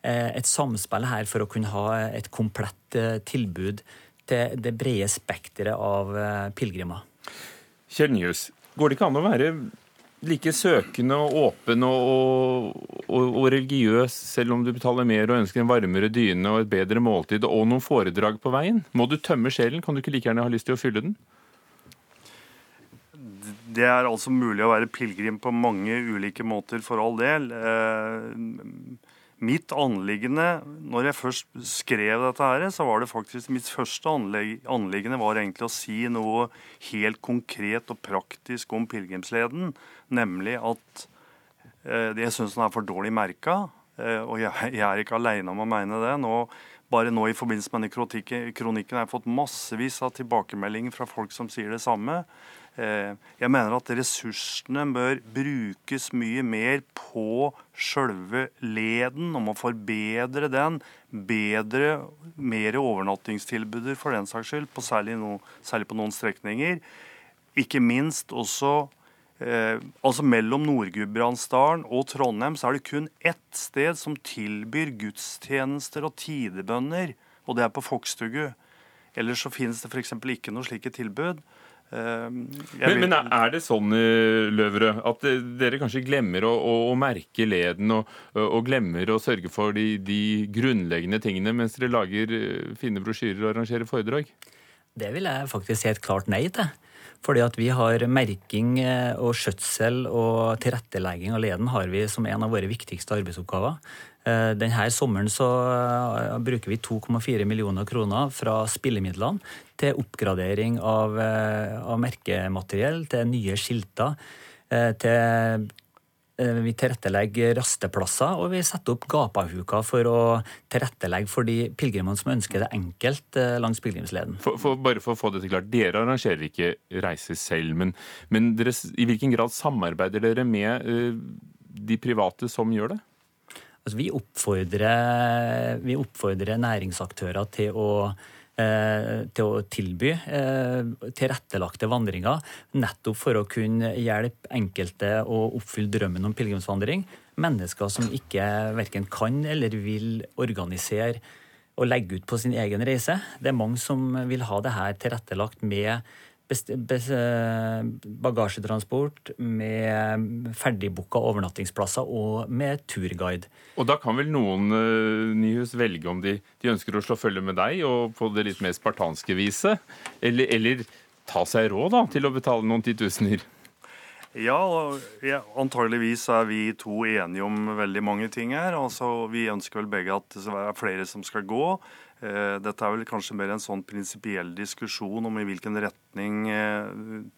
eh, et samspill her for å kunne ha et komplett eh, tilbud til det brede spekteret av eh, pilegrimer. Kjell Njus, går det ikke an å være like søkende og åpen og, og, og, religiøs, selv om du betaler mer og ønsker en varmere dyne og et bedre måltid og noen foredrag på veien? Må du tømme sjelen? Kan du ikke like gjerne ha lyst til å fylle den? Det er altså mulig å være pilegrim på mange ulike måter, for all del. Eh, Mitt anliggende når jeg først skrev dette, her, så var det faktisk mitt første anliggende var egentlig å si noe helt konkret og praktisk om pilegrimsleden. Nemlig at eh, jeg syns den er for dårlig merka. Eh, og jeg, jeg, er ikke aleine om å mene det. Nå, bare nå i forbindelse med denne kronikken har jeg fått massevis av tilbakemeldinger fra folk som sier det samme. Eh, jeg mener at ressursene bør brukes mye mer på sjølve leden, om å forbedre den. Bedre, mer overnattingstilbuder for den saks skyld, på særlig, no, særlig, på noen strekninger. Ikke minst også eh, altså Mellom Nord-Gudbrandsdalen og Trondheim så er det kun ett sted som tilbyr gudstjenester og tidebønner, og det er på Fokstugu. Ellers så finnes det f.eks. ikke noe slike tilbud. Ehm, men, men, er det sånn, Løvre, at eh, dere kanskje glemmer å, å, å merke leden og, og, glemmer å sørge for de, de, grunnleggende tingene mens dere lager eh, fine brosjyrer og arrangerer foredrag? Det vil jeg faktisk si et klart nei til. Fordi at vi har merking og skjøtsel og tilrettelegging av leden har vi som en av våre viktigste arbeidsoppgaver. Eh, denne sommeren så eh, bruker vi 2,4 millioner kroner fra spillemidlene til oppgradering av, eh, av merkemateriell, til nye skilter, til vi tilrettelegger rasteplasser, og vi setter opp gapahuker for å tilrettelegge for de pilegrimene som ønsker det enkelt langs pilegrimsleden. For, for, bare for å få dette klart, Dere arrangerer ikke reiser selv, men, men dere, i hvilken grad samarbeider dere med de private som gjør det? Altså, vi, oppfordrer, vi, oppfordrer, næringsaktører til å, eh, til å tilby eh, tilrettelagte vandringer, nettopp for å kunne hjelpe enkelte å oppfylle drømmen om pilegrimsvandring. Mennesker som ikke verken kan eller vil organisere og legge ut på sin egen reise. Det er mange som vil ha det her tilrettelagt med bagasjetransport, med ferdigbooka overnattingsplasser og med turguide. Og da kan vel noen uh, Nyhus velge om de, de, ønsker å slå følge med deg og på det litt mer spartanske viset, eller, eller ta seg råd da, til å betale noen titusener? Ja, ja, antageligvis er vi to enige om veldig mange ting her. Altså, Vi ønsker vel begge at det er flere som skal gå. Eh, dette er vel kanskje mer en sånn prinsipiell diskusjon om i hvilken retning eh,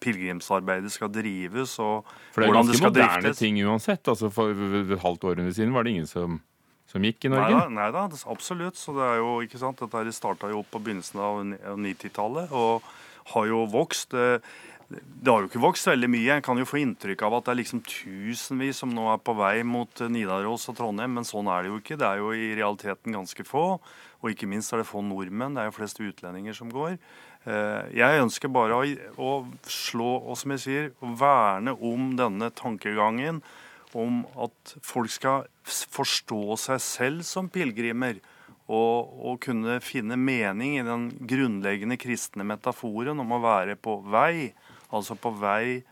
pilegrimsarbeidet skal drives. og hvordan det skal driftes. For det er ganske moderne ting uansett. Altså For et halvt århundre siden var det ingen som, som gikk i Norge? Nei da, absolutt. Så det er jo, ikke sant, Dette starta jo opp på begynnelsen av 90-tallet og har jo vokst. Eh, det har jo ikke vokst veldig mye. Jeg kan jo få inntrykk av at det er liksom tusenvis som nå er på vei mot Nidaros og Trondheim, men sånn er det jo ikke. Det er jo i realiteten ganske få. Og ikke minst er det få nordmenn. Det er jo flest utlendinger som går. Eh, jeg ønsker bare å, slå, og som jeg sier, verne om denne tankegangen om at folk skal forstå seg selv som pilegrimer. Og, og, kunne finne mening i den grunnleggende kristne metaforen om å være på vei. Altså på vei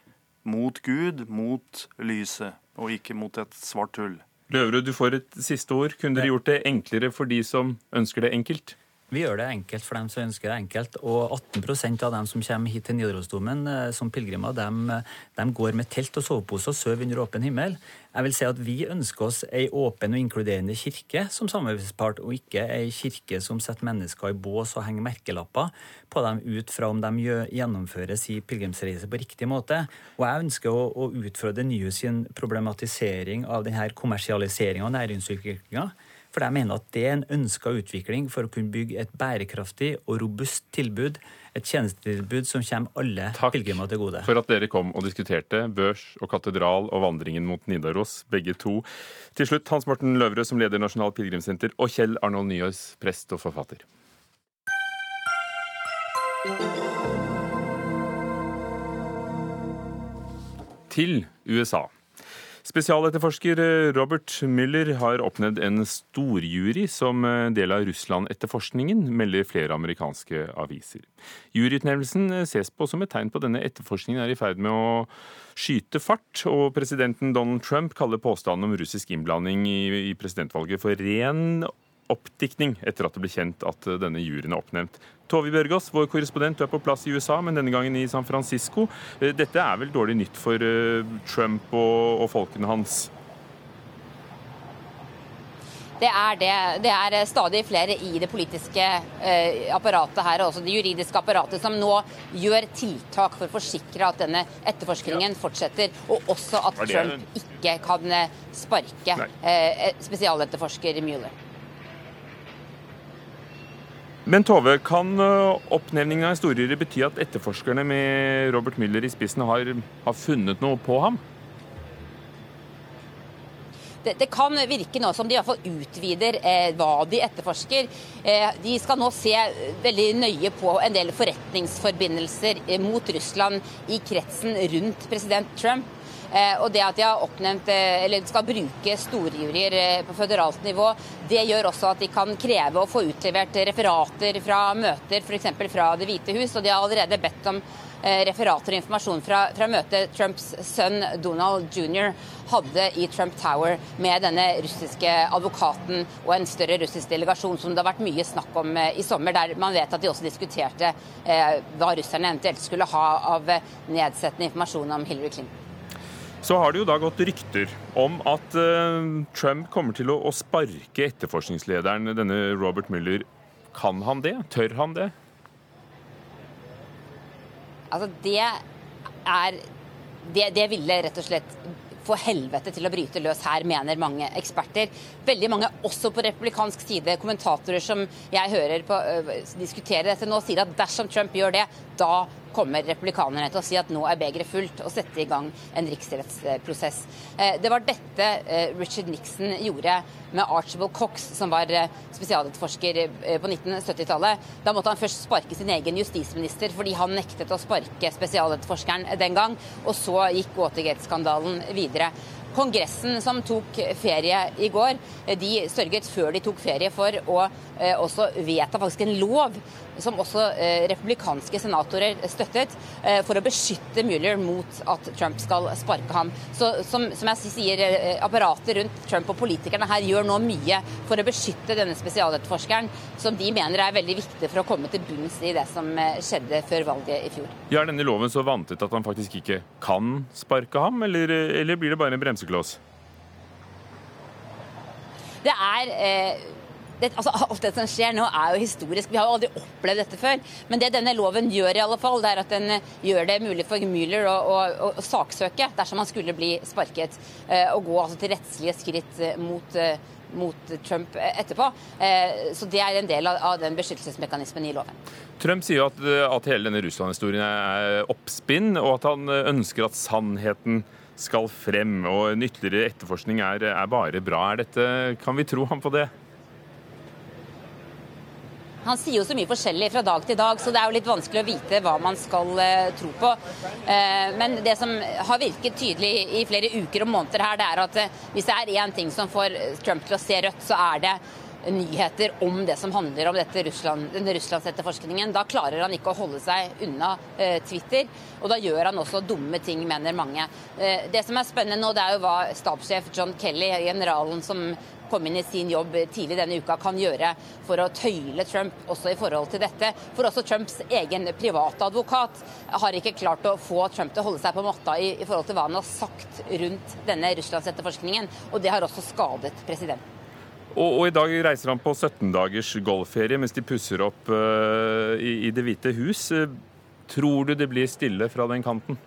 mot Gud, mot lyset, og ikke mot et svart hull. Løverud, du får et siste ord. Kunne dere gjort det enklere for de som ønsker det enkelt? Vi gjør det enkelt for dem som ønsker det enkelt. Og 18% av dem som kommer hit til Nidarosdomen eh, som pilegrimer, de, de, går med telt og sovepose og sover under åpen himmel. Jeg vil si at Vi ønsker oss ei åpen og inkluderende kirke som samarbeidspart, og ikke ei kirke som setter mennesker i bås og henger merkelapper på dem ut fra om de gjennomfører sin pilegrimsreise på riktig måte. Og Jeg ønsker å, å utfordre Nyhus sin problematisering av denne kommersialiseringa og næringsutviklinga. For jeg mener at det er en ønska utvikling for å kunne bygge et bærekraftig og robust tilbud. Et tjenestetilbud som kommer alle pilegrimer til gode. Takk for at dere kom og diskuterte børs og katedral og vandringen mot Nidaros, begge to. Til slutt Hans Morten Løvrød som leder Nasjonalt pilegrimssenter, og Kjell Arnold Nyhøys, prest og forfatter. Til USA. Spesialetterforsker eh, Robert Müller har oppnevnt en storjury som eh, del av Russland-etterforskningen, melder flere amerikanske aviser. Juryutnevnelsen eh, ses på som et tegn på at denne etterforskningen er i ferd med å skyte fart, og presidenten Donald Trump kaller påstanden om russisk innblanding i presidentvalget for ren oppdiktning etter at det ble kjent at denne juryen er oppnevnt. Tove Bjørgaas, vår korrespondent, du er på plass i USA, men denne gangen i San Francisco. Eh, dette er vel dårlig nytt for eh, Trump og, og folkene hans? Det er det. Det er stadig flere i det politiske eh, apparatet her, også det juridiske apparatet, som nå gjør tiltak for å forsikre at denne etterforskningen fortsetter, og også at Trump ikke kan sparke eh, spesialetterforsker Mueller. Men Tove, kan eh, oppnevningen av historier bety at etterforskerne med Robert Müller i spissen har, har funnet noe på ham? Det, det, kan virke nå som de i hvert fall utvider eh, hva de etterforsker. Eh, de skal nå se veldig nøye på en del forretningsforbindelser eh, mot Russland i kretsen rundt president Trump. Eh, og det at de har oppnevnt, eh, eller skal bruke storjuryer eh, på føderalt nivå, det gjør også at de kan kreve å få utlevert referater fra møter, f.eks. fra Det hvite hus. Og de har allerede bedt om referater og informasjon fra, fra møtet Trumps sønn Donald jr. hadde i Trump Tower med denne russiske advokaten og en større russisk delegasjon, som det har vært mye snakk om i sommer, der man vet at de også diskuterte eh, hva russerne eventuelt skulle ha av nedsettende informasjon om Hillary Clinton. Så har det jo da gått rykter om at uh, Trump kommer til å, sparke etterforskningslederen, denne Robert Mueller. Kan han det? Tør han det? Altså, det er det, det ville rett og slett få helvete til å bryte løs her, mener mange eksperter. Veldig mange, også på republikansk side, kommentatorer som jeg hører på uh, diskutere dette nå, sier at dersom Trump gjør det, da kommer republikanerne til å si at nå er begeret fullt, og sette i gang en riksrettsprosess. Eh, det var dette eh, Richard Nixon gjorde med Archibald Cox, som var eh, spesialetterforsker på 1970-tallet. Da måtte han først sparke sin egen justisminister fordi han nektet å sparke spesialetterforskeren den gang. Og så gikk Watergate-skandalen videre. Kongressen som tok ferie i går, de sørget før de tok ferie for å eh, også vedta faktisk en lov som også eh, republikanske senatorer støttet, eh, for å beskytte Mueller mot at Trump skal sparke ham. Så som, som jeg sier, Apparatet rundt Trump og politikerne her gjør nå mye for å beskytte denne spesialetterforskeren, som de mener er veldig viktig for å komme til bunns i det som skjedde før valget i fjor. Ja, Er denne loven så vantet at han faktisk ikke kan sparke ham, eller, eller blir det bare en bremsekloss? Det er eh, det, altså, <laughs> alt det som skjer nå, er jo historisk. Vi har jo aldri opplevd dette før. Men det denne loven gjør, i alle fall, det er at den eh, gjør det mulig for Mueller å, å, å, å saksøke dersom han skulle bli sparket, eh, og gå altså, til rettslige skritt eh, mot, mot Trump etterpå. Så det er en del av den beskyttelsesmekanismen i loven. Trump sier at, at hele denne Russland-historien er oppspinn, og at han ønsker at sannheten skal frem. Og en ytterligere etterforskning er, er bare bra. Er dette, kan vi tro ham på det? Han sier jo så mye forskjellig fra dag til dag, så det er jo litt vanskelig å vite hva man skal uh, tro på. Uh, men det som har virket tydelig i flere uker og måneder her, det er at uh, hvis det er én ting som får Trump til å se rødt, så er det nyheter om det som handler om dette Russland, denne russlandsetterforskningen. Da klarer han ikke å holde seg unna eh, Twitter, og da gjør han også dumme ting, mener mange. Eh, det som er spennende nå, det er jo hva stabssjef John Kelly, generalen som kom inn i sin jobb tidlig denne uka, kan gjøre for å tøyle Trump også i forhold til dette. For også Trumps egen private advokat har ikke klart å få Trump til å holde seg på matta i, i forhold til hva han har sagt rundt denne russlandsetterforskningen, og det har også skadet presidenten. Og, og, I dag reiser han på 17 dagers golfferie mens de pusser opp uh, i, i Det hvite hus. Tror du det blir stille fra den kanten?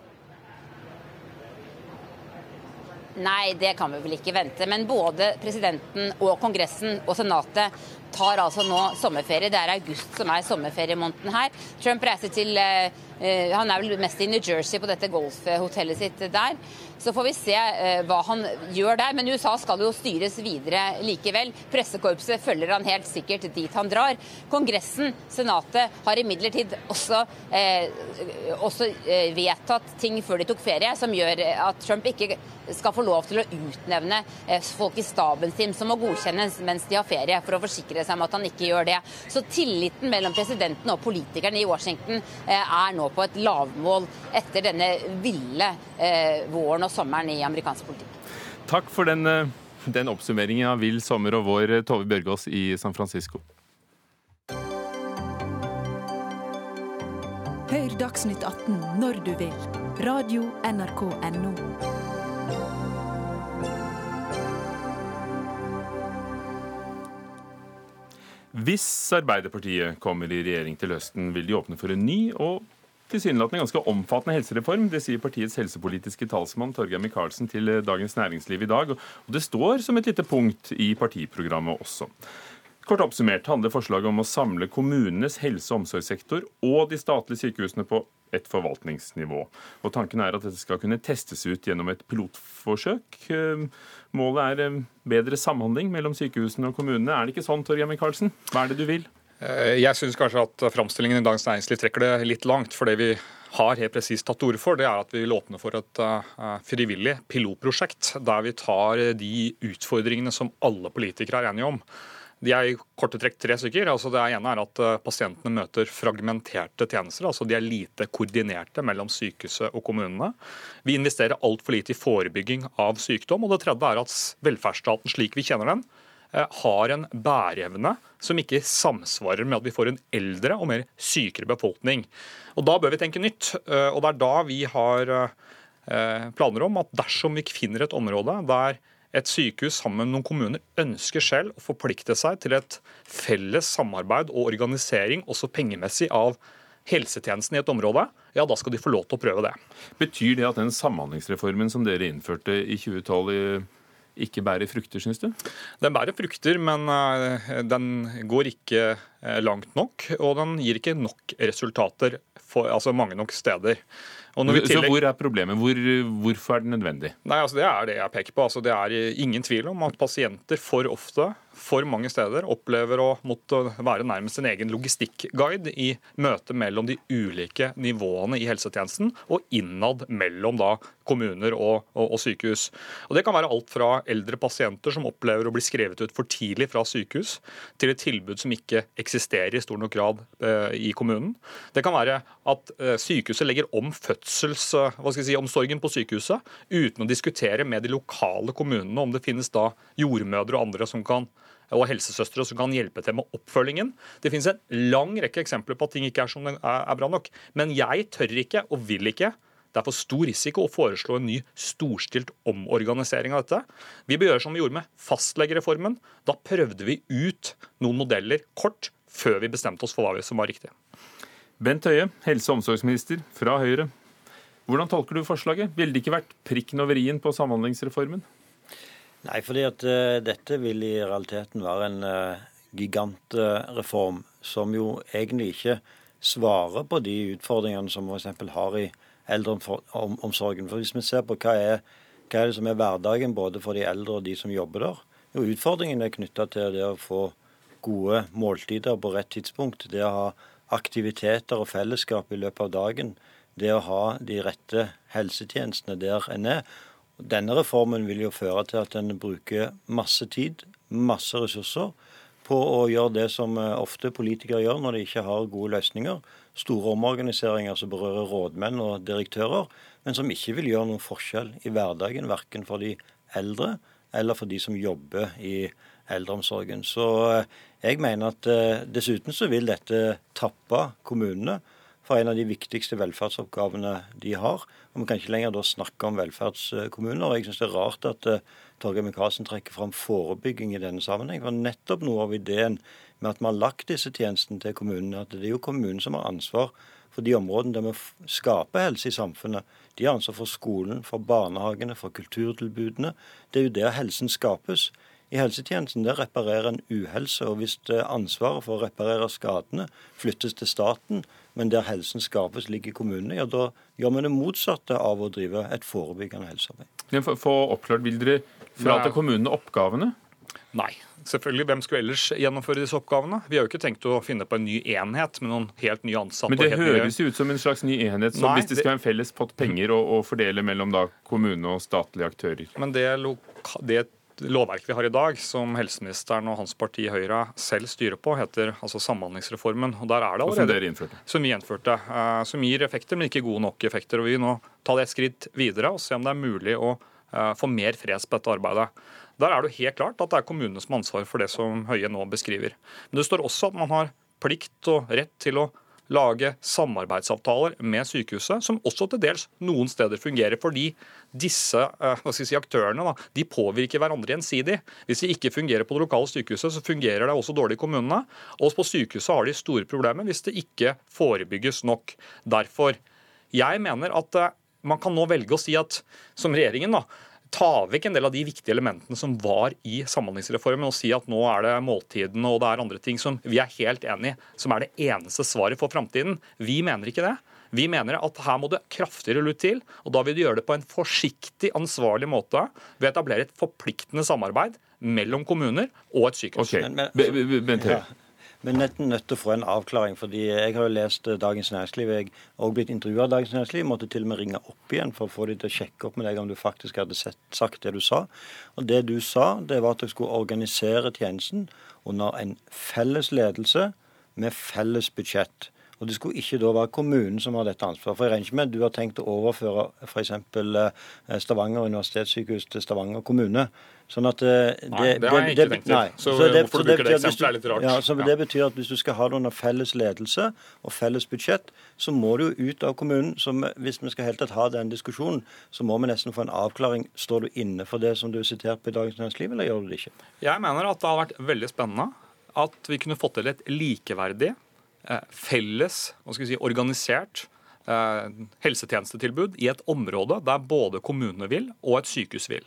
Nei, det kan vi vel ikke vente. Men både presidenten og Kongressen og Senatet tar altså nå sommerferie. Det er august som er sommerferiemåneden her. Trump reiser til uh, Han er vel mest i New Jersey på dette golfhotellet sitt der. Så får vi se uh, hva han gjør der. Men USA skal jo styres videre likevel. Pressekorpset følger han helt sikkert dit han drar. Kongressen, Senatet, har imidlertid også, uh, også vedtatt ting før de tok ferie, som gjør at Trump ikke skal få lov til å utnevne folk i staben sin som må godkjennes mens de har ferie, for å forsikre seg om at han ikke gjør det. Så tilliten mellom presidenten og politikerne i Washington er nå på et lavmål etter denne ville våren og sommeren i amerikansk politikk. Takk for den, den oppsummeringen av vill sommer og vår, Tove Bjørgaas i San Francisco. Hør Dagsnytt 18 når du vil. Radio NRK Radio.nrk.no. Hvis Arbeiderpartiet kommer i regjering til høsten, vil de åpne for en ny og tilsynelatende ganske omfattende helsereform. Det sier partiets helsepolitiske talsmann Torgeir Micaelsen til Dagens Næringsliv i dag. Og det står som et lite punkt i partiprogrammet også. Kort oppsummert handler forslaget om å samle kommunenes helse- og omsorgssektor og de statlige sykehusene på et forvaltningsnivå. Og Tanken er at dette skal kunne testes ut gjennom et pilotforsøk. Eh, målet er eh, bedre samhandling mellom sykehusene og kommunene. Er det ikke sånn, Torgeir Micaelsen? Hva er det du vil? Eh, jeg syns kanskje at framstillingen i Dagens Næringsliv trekker det litt langt. For det vi har helt presist tatt orde for, det er at vi vil åpne for et frivillig pilotprosjekt der vi tar de utfordringene som alle politikere er enige om. De er i korte trekk tre stykker. Altså det ene er at eh, pasientene møter fragmenterte tjenester. altså De er lite koordinerte mellom sykehuset og kommunene. Vi investerer altfor lite i forebygging av sykdom. Og det tredje er at velferdsstaten slik vi kjenner den, eh, har en bæreevne som ikke samsvarer med at vi får en eldre og mer sykere befolkning. Og Da bør vi tenke nytt. Eh, og Det er da vi har planer om at dersom vi finner et område der et sykehus sammen med noen kommuner ønsker selv å forplikte seg til et felles samarbeid og organisering, også pengemessig, av helsetjenesten i et område, ja, da skal de få lov til å prøve det. Betyr det at den samhandlingsreformen som dere innførte i 2012 ikke bærer frukter, syns du? Den bærer frukter, men eh, den går ikke eh, langt nok. Og den gir ikke nok resultater for, altså mange nok steder. Tillegg... Så hvor er problemet? Hvor, hvorfor er det nødvendig? Nei, altså Det er det jeg peker på. Altså det er ingen tvil om at pasienter for ofte for mange steder opplever å måtte være nærmest en egen logistikkguide i møte mellom de ulike nivåene i helsetjenesten og innad mellom da kommuner og, og, og, sykehus. Og Det kan være alt fra eldre pasienter som opplever å bli skrevet ut for tidlig fra sykehus, til et tilbud som ikke eksisterer i stor nok grad eh, i kommunen. Det kan være at eh, sykehuset legger om fødselsomsorgen jeg si, på sykehuset uten å diskutere med de lokale kommunene om det finnes da jordmødre og andre som kan og helsesøstre som kan hjelpe til med oppfølgingen. Det finnes en lang rekke eksempler på at ting ikke er som er bra nok. Men jeg tør ikke og vil ikke det er for stor risiko å foreslå en ny storstilt omorganisering av dette. Vi bør gjøre som vi gjorde med fastlegereformen. Da prøvde vi ut noen modeller kort før vi bestemte oss for hva som var riktig. Bent Høie, helse- og omsorgsminister fra Høyre. Hvordan tolker du forslaget? Ville det ikke vært prikken over i-en på Samhandlingsreformen? Nei, fordi at uh, dette vil i realiteten være en uh, gigantreform som jo egentlig ikke svarer på de utfordringene som f.eks. har i eldreomsorgen. For Hvis vi ser på hva er, hva er det som er hverdagen både for de eldre og de som jobber der, jo utfordringen er knytta til det å få gode måltider på rett tidspunkt. Det å ha aktiviteter og fellesskap i løpet av dagen. Det å ha de rette helsetjenestene der en er. Denne reformen vil jo føre til at en bruker masse tid, masse ressurser, på å gjøre det som eh, ofte politikere gjør når de ikke har gode løsninger. Store omorganiseringer som berører rådmenn og direktører, men som ikke vil gjøre noen forskjell i hverdagen, verken for de eldre eller for de som jobber i eldreomsorgen. Så eh, jeg mener at eh, dessuten så vil dette tappe kommunene for en av de viktigste velferdsoppgavene de har. Og Vi kan ikke lenger da snakke om velferdskommuner. og Jeg syns det er rart at uh, Torgeir Micaelsen trekker fram forebygging i denne sammenheng. For nettopp noe av ideen med at vi har lagt disse tjenestene til kommunene, at det er jo kommunen som har ansvar for de områdene der vi skaper helse i samfunnet. De har ansvar for skolen, for barnehagene, for kulturtilbudene. Det er jo der helsen skapes. I helsetjenesten der reparerer en uhelse, og hvis ansvaret for å reparere skadene flyttes til staten, men der helsen skapes ligger i kommunene, ja da gjør vi det motsatte av å drive et forebyggende helsearbeid. For, for oppklart, Vil dere frata kommunene oppgavene? Nei. Selvfølgelig, Hvem skulle ellers gjennomføre disse oppgavene? Vi har jo ikke tenkt å finne på en ny enhet med noen helt nye ansatte. Men det høres jo ut som en slags ny enhet, som Nei, hvis det skal være en felles pott penger å, fordele mellom da kommune og statlige aktører. Men det, det lovverket vi har i dag, som helseministeren og hans parti Høyre selv styrer på, heter altså Samhandlingsreformen. Og der er det allerede, som dere innførte? Som vi innførte. Eh, som gir effekter, men ikke gode nok effekter. Og Vi vil nå ta det et skritt videre og se om det er mulig å eh, få mer freds på dette arbeidet. Der er det jo helt klart at det er kommunene som har ansvar for det som Høie nå beskriver. Men det står også at man har plikt og rett til å lage samarbeidsavtaler med sykehuset, som også til dels noen steder fungerer. Fordi disse eh, si, aktørene da, de påvirker hverandre gjensidig. Hvis de ikke fungerer på det lokale sykehuset, så fungerer det også dårlig i kommunene. Og på sykehuset har de store problemer hvis det ikke forebygges nok. Derfor, jeg mener at eh, man kan nå velge å si at, som regjeringen, da, ta vekk en del av de viktige elementene som var i Samhandlingsreformen, og si at nå er det måltidene og det er andre ting som vi er helt enig i, som er det eneste svaret for framtiden. Vi mener ikke det. Vi mener at her må det kraftigere lut til, og da vil du gjøre det på en forsiktig, ansvarlig måte ved å etablere et forpliktende samarbeid mellom kommuner og et sykehus. Okay. Men, men, ja. Men nesten nødt til å få en avklaring. fordi Jeg har jo lest eh, Dagens Næringsliv. Jeg har blitt intervjua av Dagens Næringsliv. Måtte til og med ringe opp igjen for å få dem til å sjekke opp med deg om du faktisk hadde sett, sagt det du sa. Og Det du sa, det var at dere skulle organisere tjenesten under en felles ledelse med felles budsjett. Og Det skulle ikke da være kommunen som har dette ansvaret. For jeg regner ikke med at du har tenkt å overføre f.eks. Eh, Stavanger universitetssykehus til Stavanger kommune. Sånn at eh, det, nei, det har jeg ikke tenkt til. Så, så det, hvorfor du bruker det eksempelet er litt rart. Ja, så det betyr at Hvis du skal ha det under felles ledelse og felles budsjett, så må du jo ut av kommunen. Så hvis vi skal helt tatt ha den diskusjonen, så må vi nesten få en avklaring. Står du inne for det som du er sitert på i Dagens Næringsliv, eller gjør du det ikke? Jeg mener at det har vært veldig spennende at vi kunne fått til et likeverdig, eh, felles, hva skal vi si, organisert Eh, helsetjenestetilbud i et område der både kommunene vil og et sykehus vil.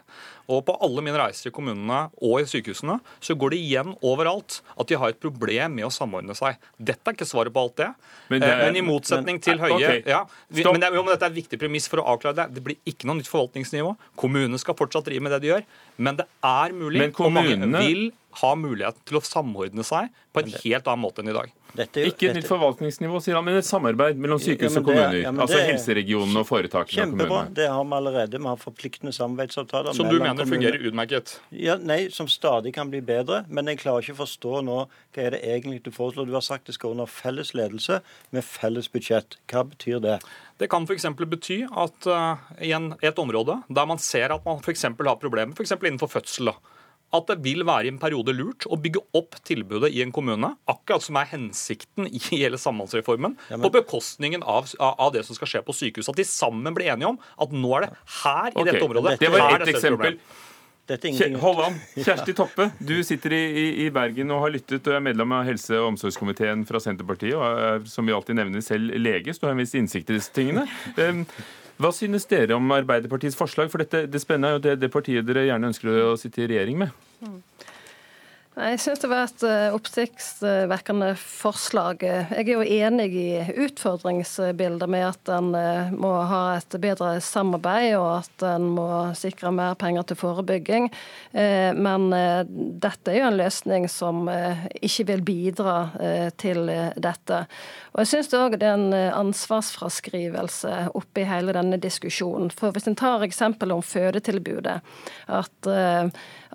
Og På alle mine reiser i kommunene og i sykehusene så går det igjen overalt at de har et problem med å samordne seg. Dette er ikke svaret på alt det. Men, det er, eh, men i motsetning men, til Høie okay. ja, men, det, men, dette er et viktig premiss for å avklare det. Det blir ikke noe nytt forvaltningsnivå. Kommunene skal fortsatt drive med det de gjør. Men det er mulig, kommunene... og mange vil ha mulighet til å samordne seg på en helt annen måte enn i dag. Dette, ikke et nytt forvaltningsnivå, sier han, men et samarbeid mellom sykehus ja, og kommuner. Ja, altså helseregionene og foretakene Kjempebra. Det har vi allerede. Vi har forpliktende samarbeidsavtaler. Som du mener fungerer utmerket? Ja, Nei, som stadig kan bli bedre. Men jeg klarer ikke å forstå nå hva er det egentlig du foreslår. Du har sagt det skal under felles ledelse med felles budsjett. Hva betyr det? Det kan f.eks. bety at uh, i en, et område der man ser at man f.eks. har problemer, f.eks. innenfor fødsel, da, at det vil være i en periode lurt å bygge opp tilbudet i en kommune, akkurat som er hensikten i hele Samhandlingsreformen, ja, men... på bekostningen av, av, det som skal skje på sykehus. At de sammen blir enige om at nå er det her i okay, dette området Det var ett eksempel. Hold an. Kjersti <laughs> Toppe, du sitter i, i, Bergen og har lyttet og er medlem av helse- og omsorgskomiteen fra Senterpartiet og er, som vi alltid nevner, selv lege, så du har en viss innsikt i disse tingene. <laughs> Um, hva synes dere om Arbeiderpartiets forslag? For dette, det spennende er jo det, det partiet dere gjerne ønsker å sitte i regjering med. Mm. Jeg syns det var et eh, oppsiktsvekkende forslag. Jeg er jo enig i utfordringsbildet med at en eh, må ha et bedre samarbeid, og at en må sikre mer penger til forebygging. Eh, men dette er jo en løsning som ikke vil bidra til dette. Og jeg syns òg det er en ansvarsfraskrivelse oppi hele denne diskusjonen. For hvis en tar eksempelet om fødetilbudet, at,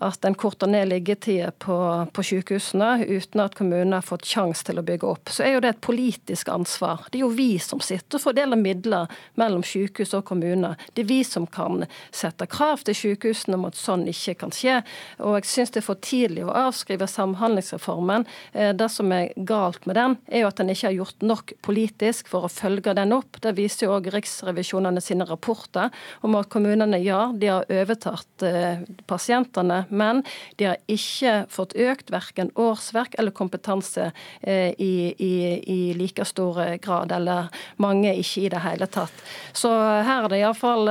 at en korter ned liggetida på på sykehusene uten at kommunene har fått sjanse til å bygge opp. Så er jo det et politisk ansvar. Det er jo vi som sitter og fordeler midler mellom sykehus og kommuner. Det er vi som kan sette krav til sykehusene om at sånn ikke kan skje. Og jeg syns det er for tidlig å avskrive Samhandlingsreformen. Eh, det som er galt med den, er jo at den ikke har gjort nok politisk for å følge den opp. Det viser jo òg Riksrevisjonene sine rapporter om at kommunene ja, de har overtatt eh, pasientene, men de har ikke fått økt verken årsverk eller kompetanse eh, i, i, i like stor grad, eller mange ikke i det hele tatt. Så her er det iallfall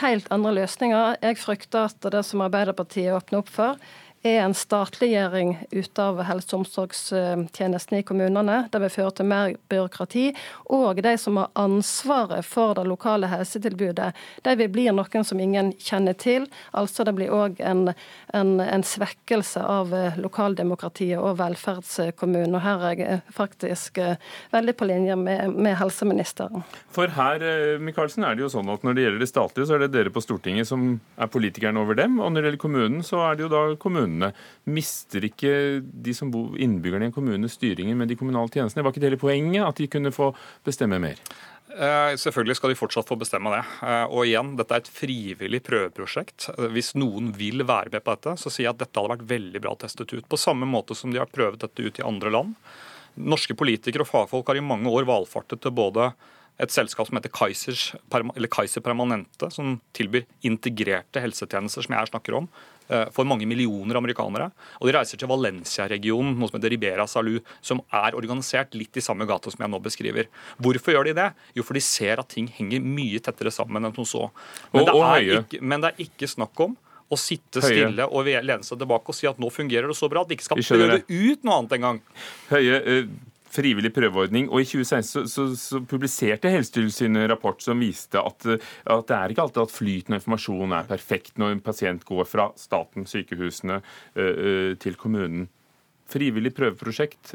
helt andre løsninger. Jeg frykter at det som Arbeiderpartiet åpner opp for, er en statliggjøring ut av helse- og omsorgstjenestene i kommunene. Det vil føre til mer byråkrati. Og de som har ansvaret for det lokale helsetilbudet, de vil bli noen som ingen kjenner til. Altså det blir òg en, en, en, svekkelse av eh, lokaldemokratiet og velferdskommunen. Og her er jeg faktisk eh, veldig på linje med, med helseministeren. For her eh, Michaelsen, er det jo sånn at når det gjelder det statlige, så er det dere på Stortinget som er politikerne over dem. Og når det gjelder kommunen, så er det jo da kommunen kommunene. Mister ikke de som bor, innbyggerne i en kommune styringen med de kommunale tjenestene? Var ikke det hele poenget, at de kunne få bestemme mer? Eh, selvfølgelig skal de fortsatt få bestemme det. Eh, og igjen, dette er et frivillig prøveprosjekt. Eh, hvis noen vil være med på dette, så sier jeg at dette hadde vært veldig bra testet ut. På samme måte som de har prøvd dette ut i andre land. Norske politikere og fagfolk har i mange år valfartet til både et selskap som heter Kaisers, Kaiser Permanente, som tilbyr integrerte helsetjenester, som jeg snakker om, Eh, for mange millioner amerikanere. Og de reiser til Valencia-regionen, noe som heter Ribera Salu, som er organisert litt i samme gata som jeg nå beskriver. Hvorfor gjør de det? Jo, for de ser at ting henger mye tettere sammen enn som så. Men, det, er ikke, men det er ikke snakk om å sitte stille og lene seg tilbake og si at nå fungerer det så bra at vi ikke skal prøve ut noe annet engang. Høye, eh, frivillig prøveordning. Og I 2016 så, så, så publiserte Helsetilsynet en rapport som viste at, at, det er ikke alltid at flyten av informasjon er perfekt når en pasient går fra staten, sykehusene, øh, til kommunen. Frivillig prøveprosjekt,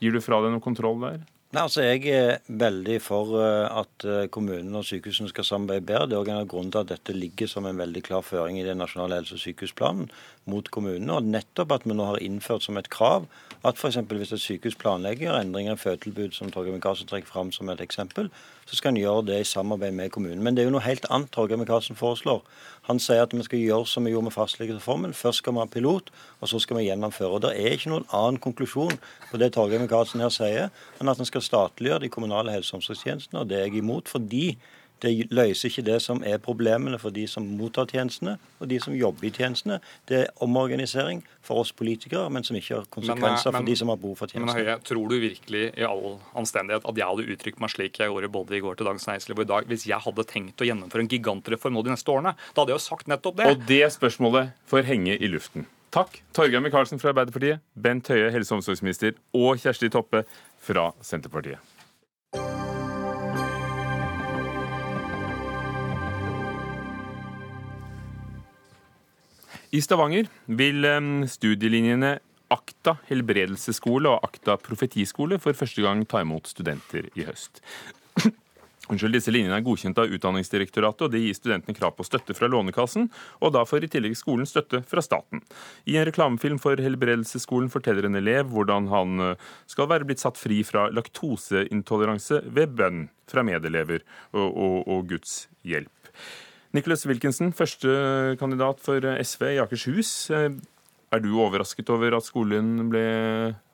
gir du fra deg noe kontroll der? Nei, altså Jeg er veldig for at kommunene og sykehusene skal samarbeide bedre. Det er også en av grunnen til at dette ligger som en veldig klar føring i den nasjonale helse- og sykehusplanen mot kommunene. Og nettopp at vi nå har innført som et krav at f.eks. hvis et sykehus planlegger endringer i fødetilbud, som Torgeir Micaelsen trekker fram som et eksempel, så skal en gjøre det i samarbeid med kommunen. Men det er jo noe helt annet Torgeir Micaelsen foreslår. Han sier at vi skal gjøre som vi gjorde med fastlegereformen. Først skal vi ha pilot, og så skal vi gjennomføre. Og Det er ikke noen annen konklusjon på det Torgeir Micaelsen her sier, enn at en skal statliggjøre de kommunale helse- og omsorgstjenestene. Og det er jeg imot, fordi det løser ikke det som er problemene for de som mottar tjenestene, og de som jobber i tjenestene. Det er omorganisering for oss politikere, men som ikke har konsekvenser men, men, for de som har behov for tjenestene. Men Høie, tror du virkelig i all anstendighet at jeg hadde uttrykt meg slik jeg gjorde både i går til Dagens Næringsliv og i dag, hvis jeg hadde tenkt å gjennomføre en gigantreform nå de neste årene? Da hadde jeg jo sagt nettopp det. Og det spørsmålet får henge i luften. Takk, Torgeir Micaelsen fra Arbeiderpartiet, Bent Høie, helse- og omsorgsminister, og Kjersti Toppe fra Senterpartiet. I Stavanger vil studielinjene Akta helbredelsesskole og Akta profetiskole for første gang ta imot studenter i høst. <clears throat> Unnskyld, disse linjene er godkjent av Utdanningsdirektoratet, og det gir studentene krav på støtte fra Lånekassen, og da får i tillegg skolen støtte fra staten. I en reklamefilm for Helbredelsesskolen forteller en elev hvordan han eh, skal være blitt satt fri fra laktoseintoleranse ved bønn fra medelever og, og, og Guds hjelp. Nicholas Wilkinson, førstekandidat for SV i Akershus. Er du overrasket over at skolen ble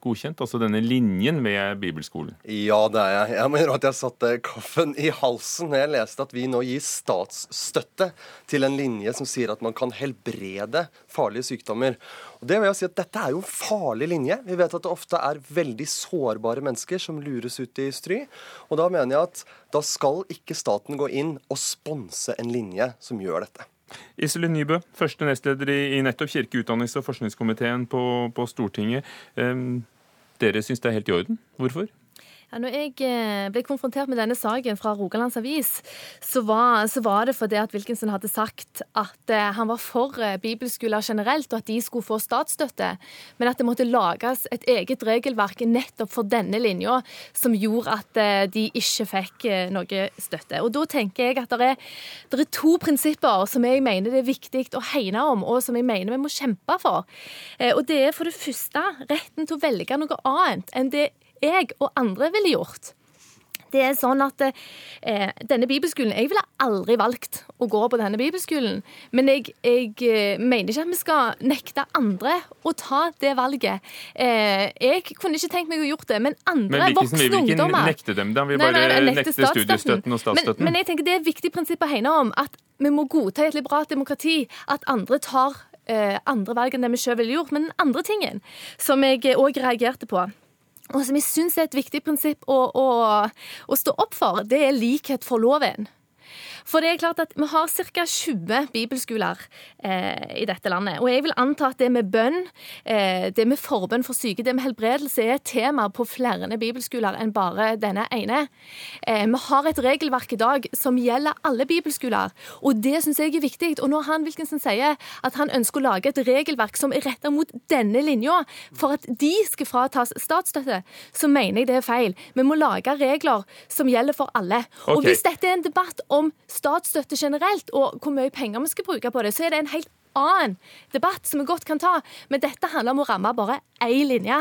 godkjent, altså denne linjen ved bibelskolen? Ja, det er jeg. Jeg mener at jeg satte kaffen i halsen når jeg leste at vi nå gir statsstøtte til en linje som sier at man kan helbrede farlige sykdommer. Det vil jeg si at Dette er jo en farlig linje. Vi vet at det ofte er veldig sårbare mennesker som lures ut i stry. Og da mener jeg at da skal ikke staten gå inn og sponse en linje som gjør dette. Iselin Nybø, første nestleder i nettopp kirke-, utdannings- og forskningskomiteen på, på Stortinget. Dere syns det er helt i orden. Hvorfor? Når jeg eh, ble konfrontert med denne saken fra Rogalands Avis, så var, så var, det fordi at Wilkinson hadde sagt at eh, han var for eh, bibelskoler generelt, og at de skulle få statsstøtte, men at det måtte lages et eget regelverk nettopp for denne linja, som gjorde at de ikke fikk noe støtte. Og Da tenker jeg at det er, det er to prinsipper som jeg mener det er viktig å hegne om, og som jeg mener vi må kjempe for. Og Det er for det første retten til å velge noe annet enn det jeg og andre ville gjort. Det er sånn at eh, denne bibelskolen Jeg ville aldri valgt å gå på denne bibelskolen. Men jeg, jeg eh, mener ikke at vi skal nekte andre å ta det valget. Eh, jeg kunne ikke tenkt meg å gjort det, men andre men voksne ungdommer Vi vil ikke nekte dem det, vi bare nei, nei, nekte, nekte studiestøtten og statsstøtten. Men, men, jeg tenker det er et viktig prinsipp å hegne om at vi må godta i et liberalt demokrati at andre tar eh, andre valg enn det vi sjøl ville gjort. Men den andre tingen som jeg òg reagerte på og som jeg syns er et viktig prinsipp å, å, å stå opp for, det er likhet for loven. For det er klart at vi har ca. 20 bibelskoler eh, i dette landet. Og jeg vil anta at det med bønn, eh, det med forbønn for syke, det med helbredelse er et tema på flere bibelskoler enn bare denne ene. Eh, vi har et regelverk i dag som gjelder alle bibelskoler, og det syns jeg er viktig. Og når han Wilkinson sier at han ønsker å lage et regelverk som er retta mot denne linja, for at de skal fratas statsstøtte, så mener jeg det er feil. Vi må lage regler som gjelder for alle. Okay. Og hvis dette er en debatt om statsstøtte generelt og hvor mye penger vi skal bruke på det, så er det en helt annen debatt som vi godt kan ta. Men dette handler om å ramme bare én linje.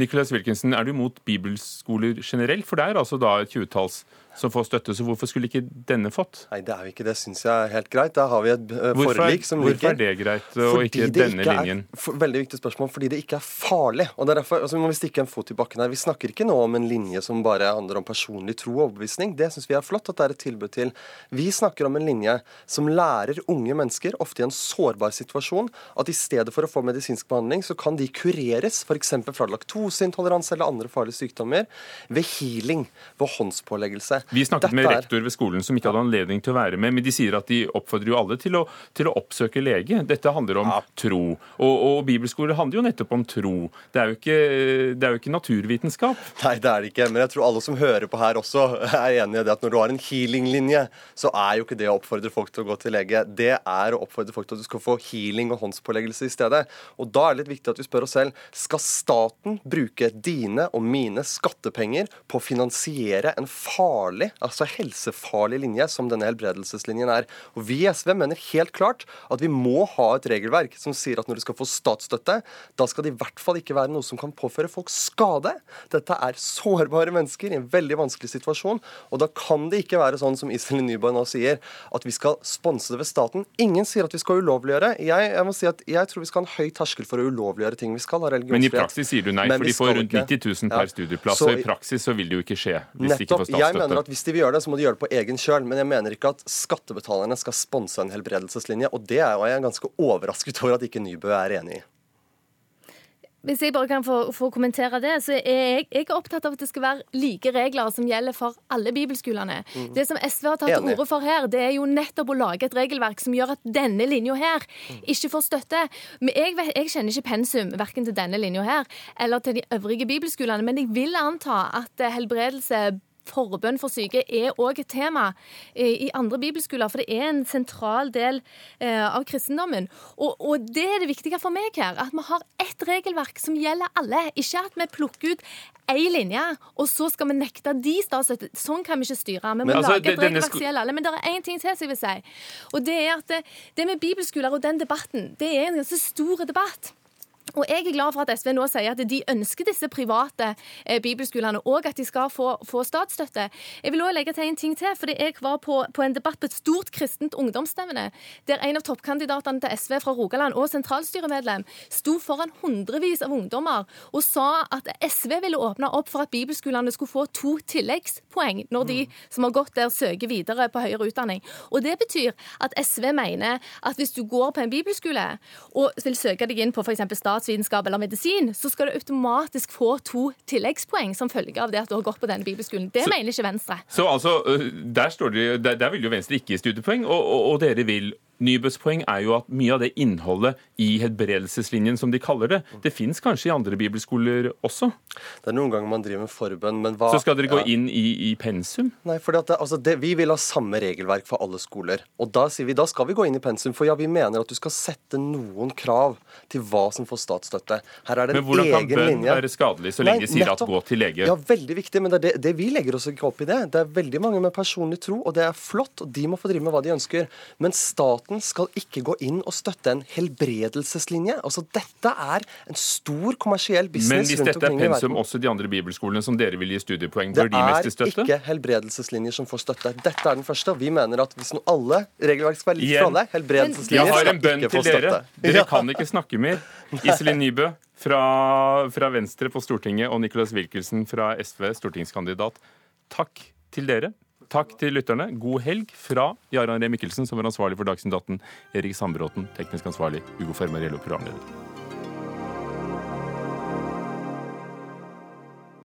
Nicholas Wilkinson, er du mot bibelskoler generelt? For det er altså da et tjuetalls som får støtte. Så hvorfor skulle ikke denne fått? Nei, det er jo ikke det, syns jeg er helt greit. Da har vi et uh, forlik som hvorfor Hvorfor er det greit, og fordi ikke denne ikke linjen? Er, for, veldig viktig spørsmål. Fordi det ikke er farlig. Og er derfor altså, må vi stikke en fot i bakken her. Vi snakker ikke nå om en linje som bare handler om personlig tro og overbevisning. Det syns vi er flott at det er et tilbud til. Vi snakker om en linje som lærer unge mennesker, ofte i en sårbar situasjon, at i stedet for å få medisinsk behandling, så kan de kureres, f.eks. fra laktoseintoleranse eller andre farlige sykdommer, ved healing, ved håndspåleggelse. Vi snakket med rektor ved skolen som ikke hadde anledning til å være med, men de sier at de oppfordrer jo alle til å, til å oppsøke lege. Dette handler om ja. tro. Og, og bibelskoler handler jo nettopp om tro. Det er, jo ikke, det er jo ikke naturvitenskap. Nei, det er det ikke. Men jeg tror alle som hører på her også er enig i det at når du har en healing-linje, så er jo ikke det å oppfordre folk til å gå til lege. Det er å oppfordre folk til at du skal få healing og håndspåleggelse i stedet. Og da er det litt viktig at vi spør oss selv skal staten bruke dine og mine skattepenger på å finansiere en farlig altså helsefarlig linje, som denne helbredelseslinjen er. Og Vi i SV mener helt klart at vi må ha et regelverk som sier at når du skal få statsstøtte, da skal det i hvert fall ikke være noe som kan påføre folk skade. Dette er sårbare mennesker i en veldig vanskelig situasjon, og da kan det ikke være sånn som Iselin Nyborg nå sier, at vi skal sponse det ved staten. Ingen sier at vi skal ulovliggjøre. Jeg, jeg må si at jeg tror vi skal ha en høy terskel for å ulovliggjøre ting vi skal ha religionsfrihet. Men i praksis sier du nei, for de får rundt 90 000 per ja. studieplass. Så i praksis så vil det jo ikke skje hvis nettopp, de ikke får statsstøtte. Jeg mener at hvis de vil gjøre det, så må de gjøre det på egen kjøl. Men jeg mener ikke at skattebetalerne skal sponse en helbredelseslinje. Og det er jeg ganske overrasket over at ikke Nybø er enig i. Hvis jeg bare kan få, få kommentere det, så er jeg, jeg er opptatt av at det skal være like regler som gjelder for alle bibelskolene. Mm. Det som SV har tatt til orde for her, det er jo nettopp å lage et regelverk som gjør at denne linja her mm. ikke får støtte. Men jeg, jeg kjenner ikke pensum verken til denne linja her eller til de øvrige bibelskolene, men jeg vil anta at helbredelse forbønn for syke er òg et tema i andre bibelskoler, for det er en sentral del eh, av kristendommen. Og, og, det er det viktige for meg her, at vi har ett regelverk som gjelder alle. Ikke at vi plukker ut én linje, og så skal vi nekte de statsstøtte. Sånn kan vi ikke styre. Vi må altså, lage et regelverk som gjelder alle. Men det er én ting til som jeg vil si, og det er at det, det med bibelskoler og den debatten, det er en ganske stor debatt. Og Jeg er glad for at SV nå sier at de ønsker disse private eh, bibelskolene, og at de skal få, få, statsstøtte. Jeg vil også legge til en ting til. fordi Jeg var på, på en debatt på et stort kristent ungdomsstevne, der en av toppkandidatene til SV fra Rogaland og sentralstyremedlem sto foran hundrevis av ungdommer og sa at SV ville åpne opp for at bibelskolene skulle få to tilleggspoeng når de som har gått der, søker videre på høyere utdanning. Og Det betyr at SV mener at hvis du går på en bibelskole og vil søke deg inn på f.eks. stat statsvitenskap eller medisin, så skal du automatisk få to tilleggspoeng som følge av det at du har gått på denne bibelskolen. Det så, mener ikke Venstre. Så altså, der, de, der, der, vil jo Venstre ikke gi studiepoeng, og, og, og dere vil Nybøs poeng er jo at mye av det innholdet i helbredelseslinjen, som de kaller det, det fins kanskje i andre bibelskoler også? Det er noen ganger man driver med forbønn, men hva Så skal dere gå Ja. inn i, i pensum? Nei, det, altså det, Vi vil ha samme regelverk for alle skoler. Og da sier vi, da skal vi gå inn i pensum. For ja, vi mener at du skal sette noen krav til hva som får statsstøtte. Her er det en Men hvordan kan bønn være skadelig så lenge de sier at gå til lege? Ja, veldig viktig, men det, er det, det vi legger oss ikke opp i det. Det er veldig mange med personlig tro, og det er flott, og de må få drive med hva de ønsker. Men staten skal ikke gå inn og støtte en helbredelseslinje. Altså, Dette er en stor kommersiell business Men hvis dette er pensum også de andre bibelskolene som dere vil gi studiepoeng, Det bør de mest er støtte? ikke helbredelseslinjer som får støtte. Dette er den første. og Vi mener at hvis noe alle regelverk skal være likt skal for alle, helbredelseslinjer Jeg har en bønn til dere. Dere kan ikke snakke mer. <laughs> Iselin Nybø fra, fra Venstre på Stortinget og Nicholas Wilkelsen fra SV, stortingskandidat. Takk til dere. Takk til lytterne. God helg fra Jarand Ree Mikkelsen, som var ansvarlig for Dagsnytt 18, Erik Sandbråten, teknisk ansvarlig, Ugo Fermariello, programleder.